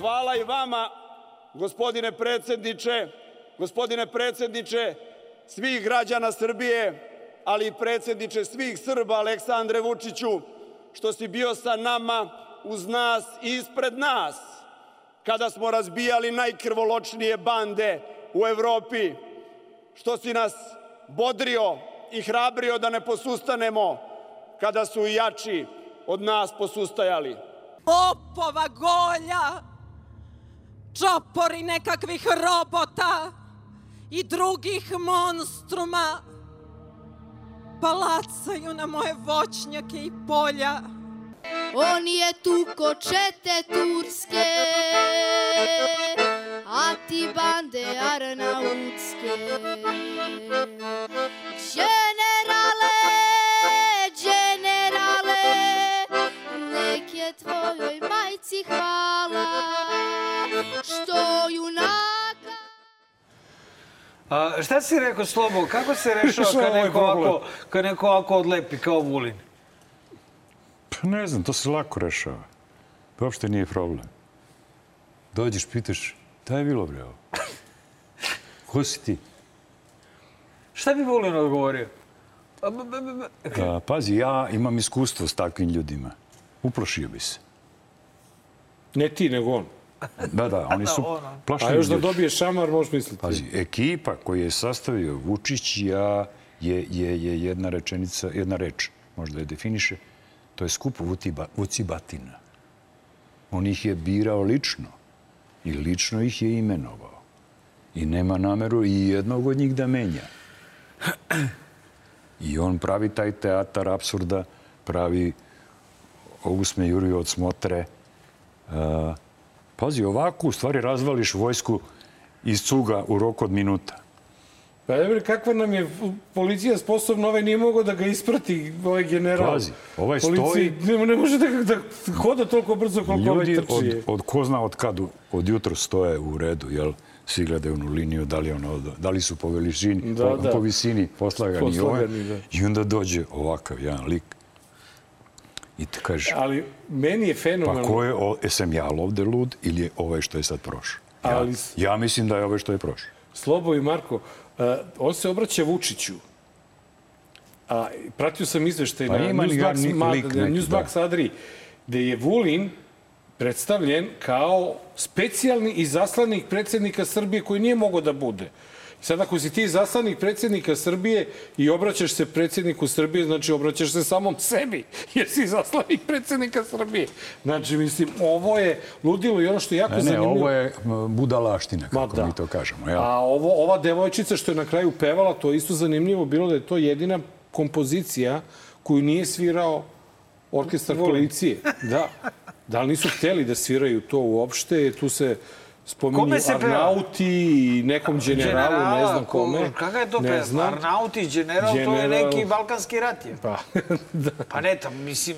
Speaker 14: Hvala i vama, gospodine predsjedniče, gospodine predsjedniče svih građana Srbije, ali i predsjedniče svih Srba Aleksandre Vučiću, što si bio sa nama, uz nas i ispred nas, kada smo razbijali najkrvoločnije bande u Evropi, što si nas bodrio i hrabrio da ne posustanemo kada su jači od nas posustajali.
Speaker 15: Opova golja, čopori nekakvih robota i drugih monstruma palacaju na moje voćnjake i polja.
Speaker 16: On je tu ko čete turske, a ti bande arnautske. Majci hvala, što junaka
Speaker 2: A, šta si rekao, Slobo, kako se rešava kad neko, ovako, kad neko ovako odlepi kao Vulin?
Speaker 9: Pa ne znam, to se lako rešava. To uopšte nije problem. Dođeš, pitaš, šta je bilo bre ovo? Ko si ti?
Speaker 2: Šta bi Vulin odgovorio? A, b- b- b-
Speaker 9: A, pazi, ja imam iskustvo s takvim ljudima. Uplašio bi se.
Speaker 1: Ne ti, nego on.
Speaker 9: Da, da, oni su
Speaker 1: A
Speaker 9: plašni
Speaker 1: još da dobije šamar, možeš misliti.
Speaker 9: Pazi, ekipa koju je sastavio Vučić ja, je, je, je jedna rečenica, jedna reč, možda je definiše, to je skup Vutiba, Vucibatina. On ih je birao lično i lično ih je imenovao. I nema nameru i jednog od njih da menja. I on pravi taj teatar absurda, pravi ovu sme Juriju od smotre. Uh, pazi, ovako u stvari razvališ vojsku iz cuga u roku od minuta.
Speaker 1: Pa evo, kakva nam je policija sposobna, ovaj nije mogao da ga isprati, ovaj general.
Speaker 9: Pazi, ovaj
Speaker 1: Policiji Ne, ne može da, da hoda toliko brzo koliko ovaj
Speaker 9: Ljudi
Speaker 1: trči.
Speaker 9: od, od ko zna od kad, od jutro stoje u redu, jel? Svi gledaju onu liniju, da li, ono, da li su po veličini,
Speaker 1: Da,
Speaker 9: po,
Speaker 1: da.
Speaker 9: po visini poslagani, i ovaj.
Speaker 1: Poslagani, da.
Speaker 9: I onda dođe ovakav jedan lik i ti kaže,
Speaker 1: Ali meni je
Speaker 9: pa
Speaker 1: fenomenalno.
Speaker 9: ko je, o, jesam ja ovde lud ili je ovaj što je sad prošao? Ja,
Speaker 1: Ali-
Speaker 9: ja mislim da je ovaj što je prošao.
Speaker 1: Slobo i Marko, uh, on se obraća Vučiću. A, pratio sam izveštaj
Speaker 9: Pa
Speaker 1: na
Speaker 9: ni-
Speaker 1: Ma- Newsbox Adri, gde je Vulin predstavljen kao specijalni izaslanik predsjednika Srbije koji nije mogao da bude. Sad ako si ti izaslanik predsjednika Srbije i obraćaš se predsjedniku Srbije, znači obraćaš se samom sebi, jer si izaslanik predsjednika Srbije. Znači, mislim, ovo je ludilo i ono što je jako
Speaker 9: Ne, ne,
Speaker 1: zanimljivo.
Speaker 9: ovo je budalaština, kako
Speaker 1: da.
Speaker 9: mi to kažemo. Jel?
Speaker 1: A ovo, ova devojčica što je na kraju pevala, to je isto zanimljivo bilo da je to jedina kompozicija koju nije svirao orkestar policije. Da. Da li nisu hteli da sviraju to uopšte? Tu se spominju
Speaker 2: Kome se?
Speaker 1: Arnauti i nekom generalu, ne znam kome.
Speaker 2: Kakav je to
Speaker 1: Ne znam.
Speaker 2: Arnauti, general, to je
Speaker 1: General.
Speaker 2: neki balkanski rat je.
Speaker 1: Pa,
Speaker 2: Pa ne, tam, mislim...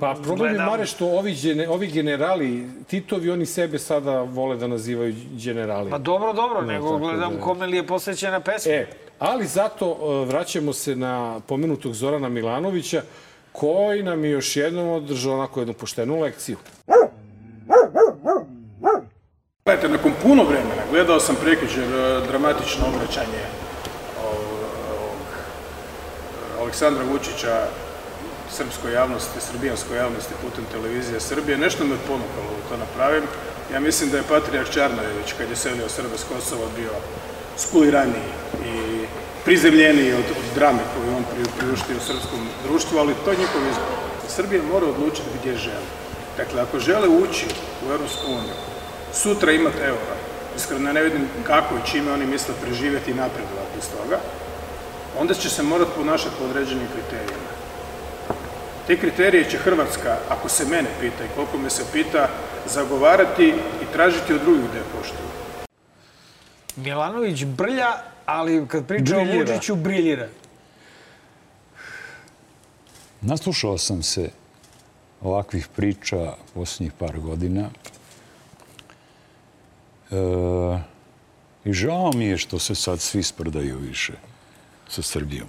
Speaker 1: Pa problem je, Mare, što ovi, gene, ovi generali, Titovi, oni sebe sada vole da nazivaju generali.
Speaker 2: Pa dobro, dobro,
Speaker 1: No,
Speaker 2: nego gledam
Speaker 1: da-
Speaker 2: kome li je posvećena pesma.
Speaker 1: E, ali zato e, vraćamo se na pomenutog Zorana Milanovića, koji nam je još jednom održao onako jednu poštenu lekciju.
Speaker 17: Gledajte, nakon puno vremena gledao sam prekjučer e, dramatično obraćanje ovog, e, Aleksandra Vučića srpskoj javnosti, srbijanskoj javnosti putem televizije Srbije. Nešto me ponukalo da to napravim. Ja mislim da je Patrijarh Čarnojević, kad je selio Srbe s Kosova, bio skuliraniji i prizemljeniji od, drame koju on pri, priuštio u srpskom društvu, ali to je njihov izbor. Srbija mora odlučiti gdje želi. Dakle, ako žele ući u Europsku uniju, sutra imati euro, iskreno ne vidim kako i čime oni misle preživjeti i napredovati iz toga, onda će se morati ponašati po određenim kriterijima. Te kriterije će Hrvatska, ako se mene pita i koliko me se pita, zagovarati i tražiti od drugih da je poštuju.
Speaker 2: Milanović brlja, ali kad priča o. Vučiću, briljira.
Speaker 9: Naslušao sam se ovakvih priča posljednjih par godina i žao mi je što se sad svi sprdaju više sa Srbijom.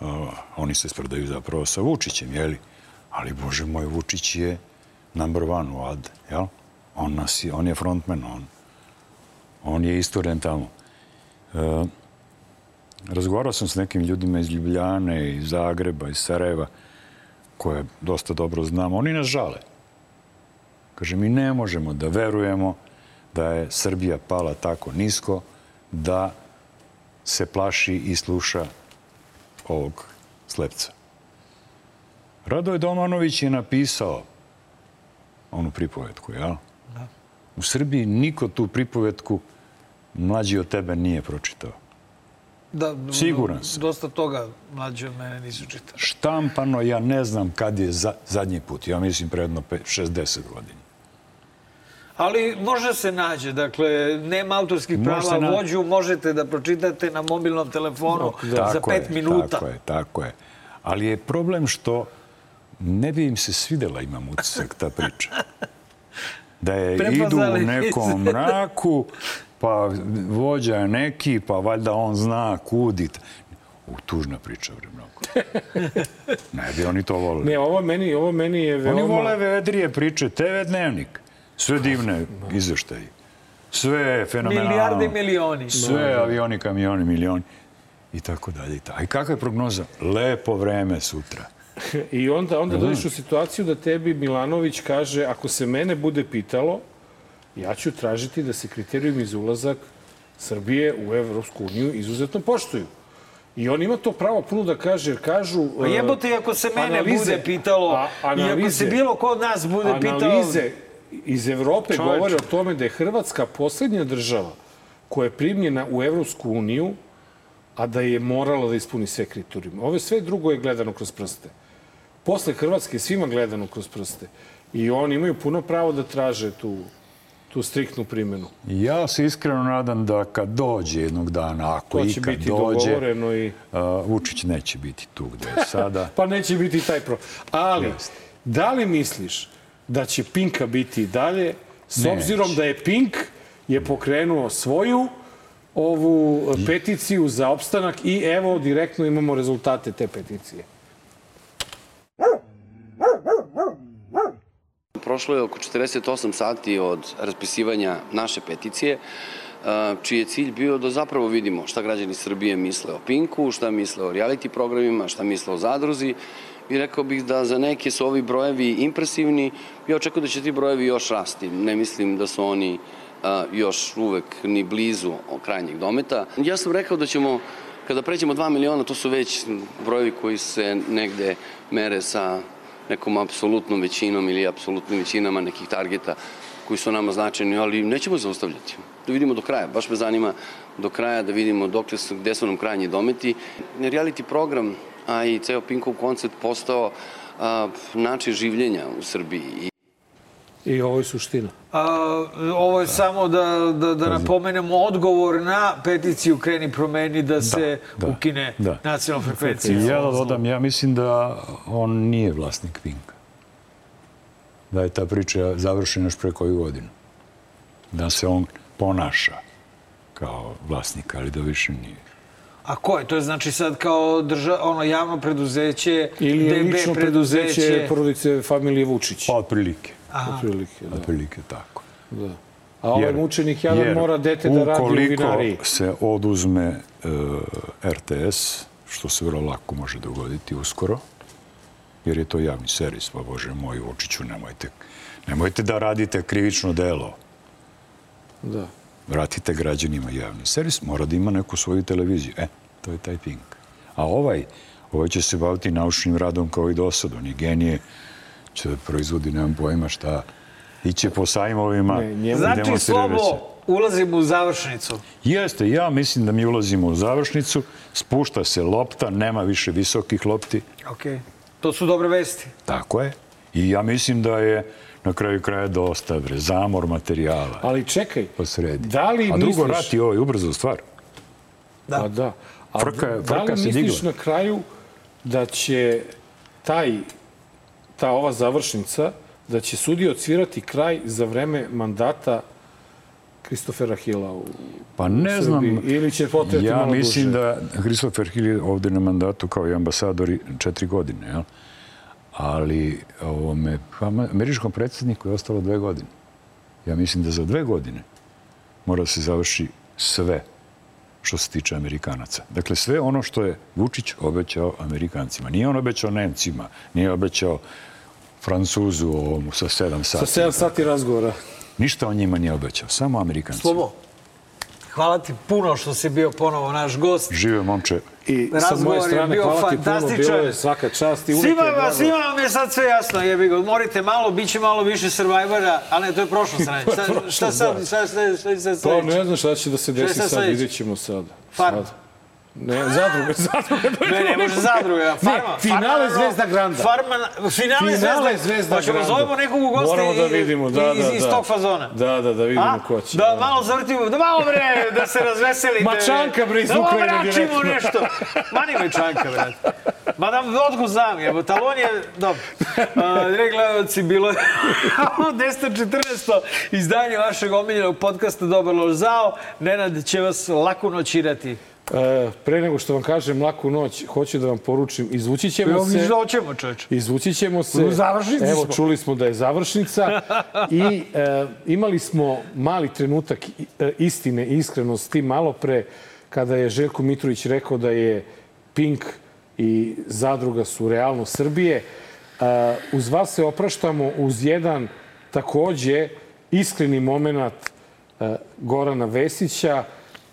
Speaker 9: E, oni se sprdaju zapravo sa Vučićem, jeli? Ali, bože moj, Vučić je number one u AD, jel? On, nas je, on je frontman, on, on je istoren tamo. E, razgovarao sam s nekim ljudima iz Ljubljane, iz Zagreba, iz Sarajeva. koje dosta dobro znamo, oni nas žale. Kaže, mi ne možemo da verujemo da je Srbija pala tako nisko da se plaši i sluša ovog slepca. Radoje Domanović je napisao onu pripovetku, jel?
Speaker 2: Da.
Speaker 9: U Srbiji niko tu pripovetku mlađi od tebe nije pročitao.
Speaker 2: Da,
Speaker 9: Siguran sam.
Speaker 2: Dosta toga mlađi od mene nisu čitali.
Speaker 9: Štampano, ja ne znam kad je za, zadnji put. Ja mislim predno 60 godina.
Speaker 2: Ali može se nađe, dakle, nema autorskih prava
Speaker 9: na-
Speaker 2: vođu, možete da pročitate na mobilnom telefonu za
Speaker 9: Tako
Speaker 2: pet
Speaker 9: je,
Speaker 2: minuta.
Speaker 9: Tako je, tako je. Ali je problem što ne bi im se svidela, imam utisak, ta priča. Da je idu u
Speaker 2: Prepoznali
Speaker 9: nekom mraku, pa vođa je neki, pa valjda on zna kudit. U, tužna priča, bre, mnogo. Ne bi oni to volili.
Speaker 1: Ne, ovo meni, ovo meni je veoma...
Speaker 9: Oni vole vedrije priče, TV dnevnik. Sve divne izveštaji. Sve fenomenalno.
Speaker 2: Milijarde i milioni.
Speaker 9: Sve avioni, kamioni, milioni. I tako dalje. i tako. I kakva je prognoza? Lepo vreme sutra.
Speaker 1: I onda, onda
Speaker 9: Da.
Speaker 1: dođeš u situaciju da tebi Milanović kaže ako se mene bude pitalo, ja ću tražiti da se kriterijumi za ulazak Srbije u Evropsku uniju izuzetno poštuju. I on ima to pravo puno da kaže, jer kažu...
Speaker 2: Pa jebote, i ako se mene
Speaker 1: analize-
Speaker 2: bude pitalo,
Speaker 1: a-
Speaker 2: i ako se
Speaker 1: analize-
Speaker 2: bilo ko od nas bude pitalo...
Speaker 1: Analize iz Evrope
Speaker 2: Čoveče.
Speaker 1: govore o tome da je Hrvatska poslednja država koja je primljena u Evropsku uniju, a da je morala da ispuni sve kriterijume. Ove sve drugo je gledano kroz prste. Posle Hrvatske je svima gledano kroz prste. I oni imaju puno pravo da traže tu, tu striktnu primjenu.
Speaker 9: Ja se iskreno nadam da kad dođe jednog dana, ako
Speaker 1: To će
Speaker 9: ikad
Speaker 1: biti
Speaker 9: dođe,
Speaker 1: i...
Speaker 9: a, Vučić neće biti tu gde je sada.
Speaker 1: Pa neće biti taj pro. Ali, da li misliš da će Pinka biti i dalje, s obzirom da je Pink je pokrenuo svoju ovu peticiju za opstanak i evo direktno imamo rezultate te peticije.
Speaker 18: Prošlo je oko 48 sati od raspisivanja naše peticije, čiji je cilj bio da zapravo vidimo šta građani Srbije misle o Pinku, šta misle o reality programima, šta misle o zadruzi i rekao bih da za neke su ovi brojevi impresivni. Ja očekujem da će ti brojevi još rasti. Ne mislim da su oni još uvek ni blizu krajnjeg dometa. Ja sam rekao da ćemo, kada pređemo 2 miliona, to su već brojevi koji se negde mere sa nekom apsolutnom većinom ili apsolutnim većinama nekih targeta koji su nama značajni, ali nećemo zaustavljati. Da vidimo do kraja. Baš me zanima do kraja da vidimo su, gde su nam krajnji dometi. Reality program, a i ceo Pinkov koncept postao a, način življenja u Srbiji.
Speaker 1: I ovo je suština.
Speaker 2: A, ovo je samo da, da, da napomenemo odgovor na peticiju Kreni promeni da se ukine nacionalna frekvencija.
Speaker 9: Ja da dodam, ja mislim da on nije vlasnik Pinka. Da je ta priča završena još pre koju godinu. Da se on ponaša kao vlasnik, ali da više nije.
Speaker 2: A ko je? To je znači sad kao drža, ono javno preduzeće,
Speaker 1: Ili
Speaker 2: DB
Speaker 1: lično preduzeće porodice familije Vučić.
Speaker 9: Pa otprilike.
Speaker 2: Aha.
Speaker 1: Otprilike, da.
Speaker 9: Otprilike tako.
Speaker 1: da. A ovaj mučenik jadan mora dete da radi u vinariji.
Speaker 9: Ukoliko se oduzme e, RTS, što se vrlo lako može dogoditi uskoro, jer je to javni servis, pa Bože moj, Vučiću, nemojte, nemojte da radite krivično delo.
Speaker 1: Da.
Speaker 9: Vratite građanima javni servis, mora da ima neku svoju televiziju. E, to je taj Pink. A ovaj, ovaj će se baviti naučnim radom kao i do sad. On je genije, će da proizvodi, nemam pojma šta, iće po sajmovima.
Speaker 1: Ne,
Speaker 2: Znači. Slobo, ulazimo u završnicu.
Speaker 9: Jeste, ja mislim da mi ulazimo u završnicu, spušta se lopta, nema više visokih lopti.
Speaker 2: Ok. To su dobre vesti.
Speaker 9: Tako je. I ja mislim da je na kraju kraja dosta bre, zamor materijala.
Speaker 1: Ali čekaj,
Speaker 9: posredi.
Speaker 1: da li
Speaker 9: A drugo,
Speaker 1: misliš-
Speaker 9: rat je ovaj ubrzo stvar.
Speaker 1: Da. Pa da. A
Speaker 9: Frka je-
Speaker 1: da
Speaker 9: frka
Speaker 1: li
Speaker 9: se
Speaker 1: misliš
Speaker 9: digla.
Speaker 1: na kraju da će taj, ta ova završnica, da će sudija odsvirati kraj za vreme mandata Kristofera Hila u
Speaker 9: Pa ne znam.
Speaker 1: Srbiji? Ili će potreti
Speaker 9: Ja
Speaker 1: malo
Speaker 9: mislim
Speaker 1: duže?
Speaker 9: da Christopher Hill je ovde na mandatu kao i ambasador četiri godine, jel? Ali ovome, pa američkom predsjedniku je ostalo dve godine. Ja mislim da za dve godine mora da se završi sve što se tiče Amerikanaca. Dakle, sve ono što je Vučić obećao Amerikancima. Nije on obećao Nemcima, nije obećao Francuzu ovomu sa sedam sati.
Speaker 1: Sa 7 sati razgovora.
Speaker 9: Ništa on njima nije obećao, samo Amerikancima.
Speaker 2: Slobo, hvala ti puno što si bio ponovo naš gost.
Speaker 9: Živio momče.
Speaker 1: I sa moje
Speaker 2: je
Speaker 1: strane,
Speaker 2: bio
Speaker 1: hvala ti puno, bilo je svaka čast i
Speaker 2: Svima,
Speaker 1: je
Speaker 2: vam, svima vam je sad sve jasno, jebi ga, odmorite malo, bit će malo više Survivora, ali ne, to je prošlo sranje.
Speaker 1: To je
Speaker 2: Šta,
Speaker 1: prošlo,
Speaker 2: šta sad,
Speaker 1: da.
Speaker 2: šta, šta, šta, šta, šta,
Speaker 1: Pa ne znam šta će da se
Speaker 2: Šta je
Speaker 1: desi
Speaker 2: sad
Speaker 1: sad,
Speaker 2: sledeće?
Speaker 1: vidjet ćemo sad.
Speaker 2: Farma.
Speaker 1: Sad. Ne, zadruga, zadruga.
Speaker 2: Ne, ne može zadruga. Farma,
Speaker 1: Ne, finale
Speaker 2: farma,
Speaker 1: Zvezda Granda.
Speaker 2: Farma, finale,
Speaker 1: Finale
Speaker 2: Zvezda,
Speaker 1: Zvezda
Speaker 2: Hoćemo
Speaker 1: Granda.
Speaker 2: zovemo nekog u goste
Speaker 1: Moramo da vidimo, da,
Speaker 2: iz,
Speaker 1: da,
Speaker 2: iz
Speaker 1: da.
Speaker 2: tog fazona.
Speaker 1: Da, da, da vidimo
Speaker 2: A?
Speaker 1: ko će.
Speaker 2: Da malo zavrtimo, da malo bre, da se razveselite.
Speaker 1: Mačanka, bre, iz
Speaker 2: da
Speaker 1: Ukrajine
Speaker 2: Da vraćimo
Speaker 1: direktno.
Speaker 2: nešto. Mani me čanka, bre. Ma da odgo znam, jebo, talon je, dobro. Dragi gledalci, bilo je 1014. izdanje vašeg omiljenog podcasta Dobar lož zao. Nenad će vas lako noćirati.
Speaker 1: E, pre nego što vam kažem laku noć, hoću da vam poručim, izvući ćemo se...
Speaker 2: hoćemo, čoveče.
Speaker 1: Izvući ćemo se...
Speaker 2: U završnici
Speaker 1: Evo,
Speaker 2: smo.
Speaker 1: čuli smo da je završnica. I e, imali smo mali trenutak e, istine i iskrenosti malo pre kada je Željko Mitrović rekao da je Pink i Zadruga su realno Srbije. E, uz vas se opraštamo uz jedan takođe iskreni moment e, Gorana Vesića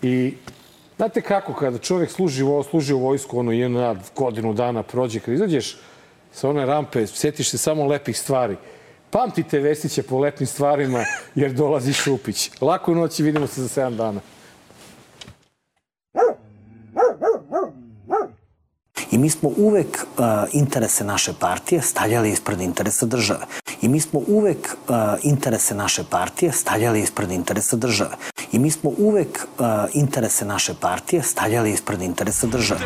Speaker 1: i Znate kako, kada čovjek služi, služi u vojsku, ono jedna godinu dana prođe, kad izađeš sa one rampe, sjetiš se samo lepih stvari. Pamtite Vesića po lepim stvarima, jer dolazi Šupić. Laku noć i vidimo se za 7 dana.
Speaker 19: I mi smo uvek uh, interese naše partije stavljali ispred interesa države. I mi smo uvek uh, interese naše partije stavljali ispred interesa države. I mi smo uvek uh, interese naše partije stavljali ispred interesa države.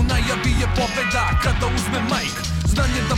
Speaker 20: U najavi je pobeda kada uzme majk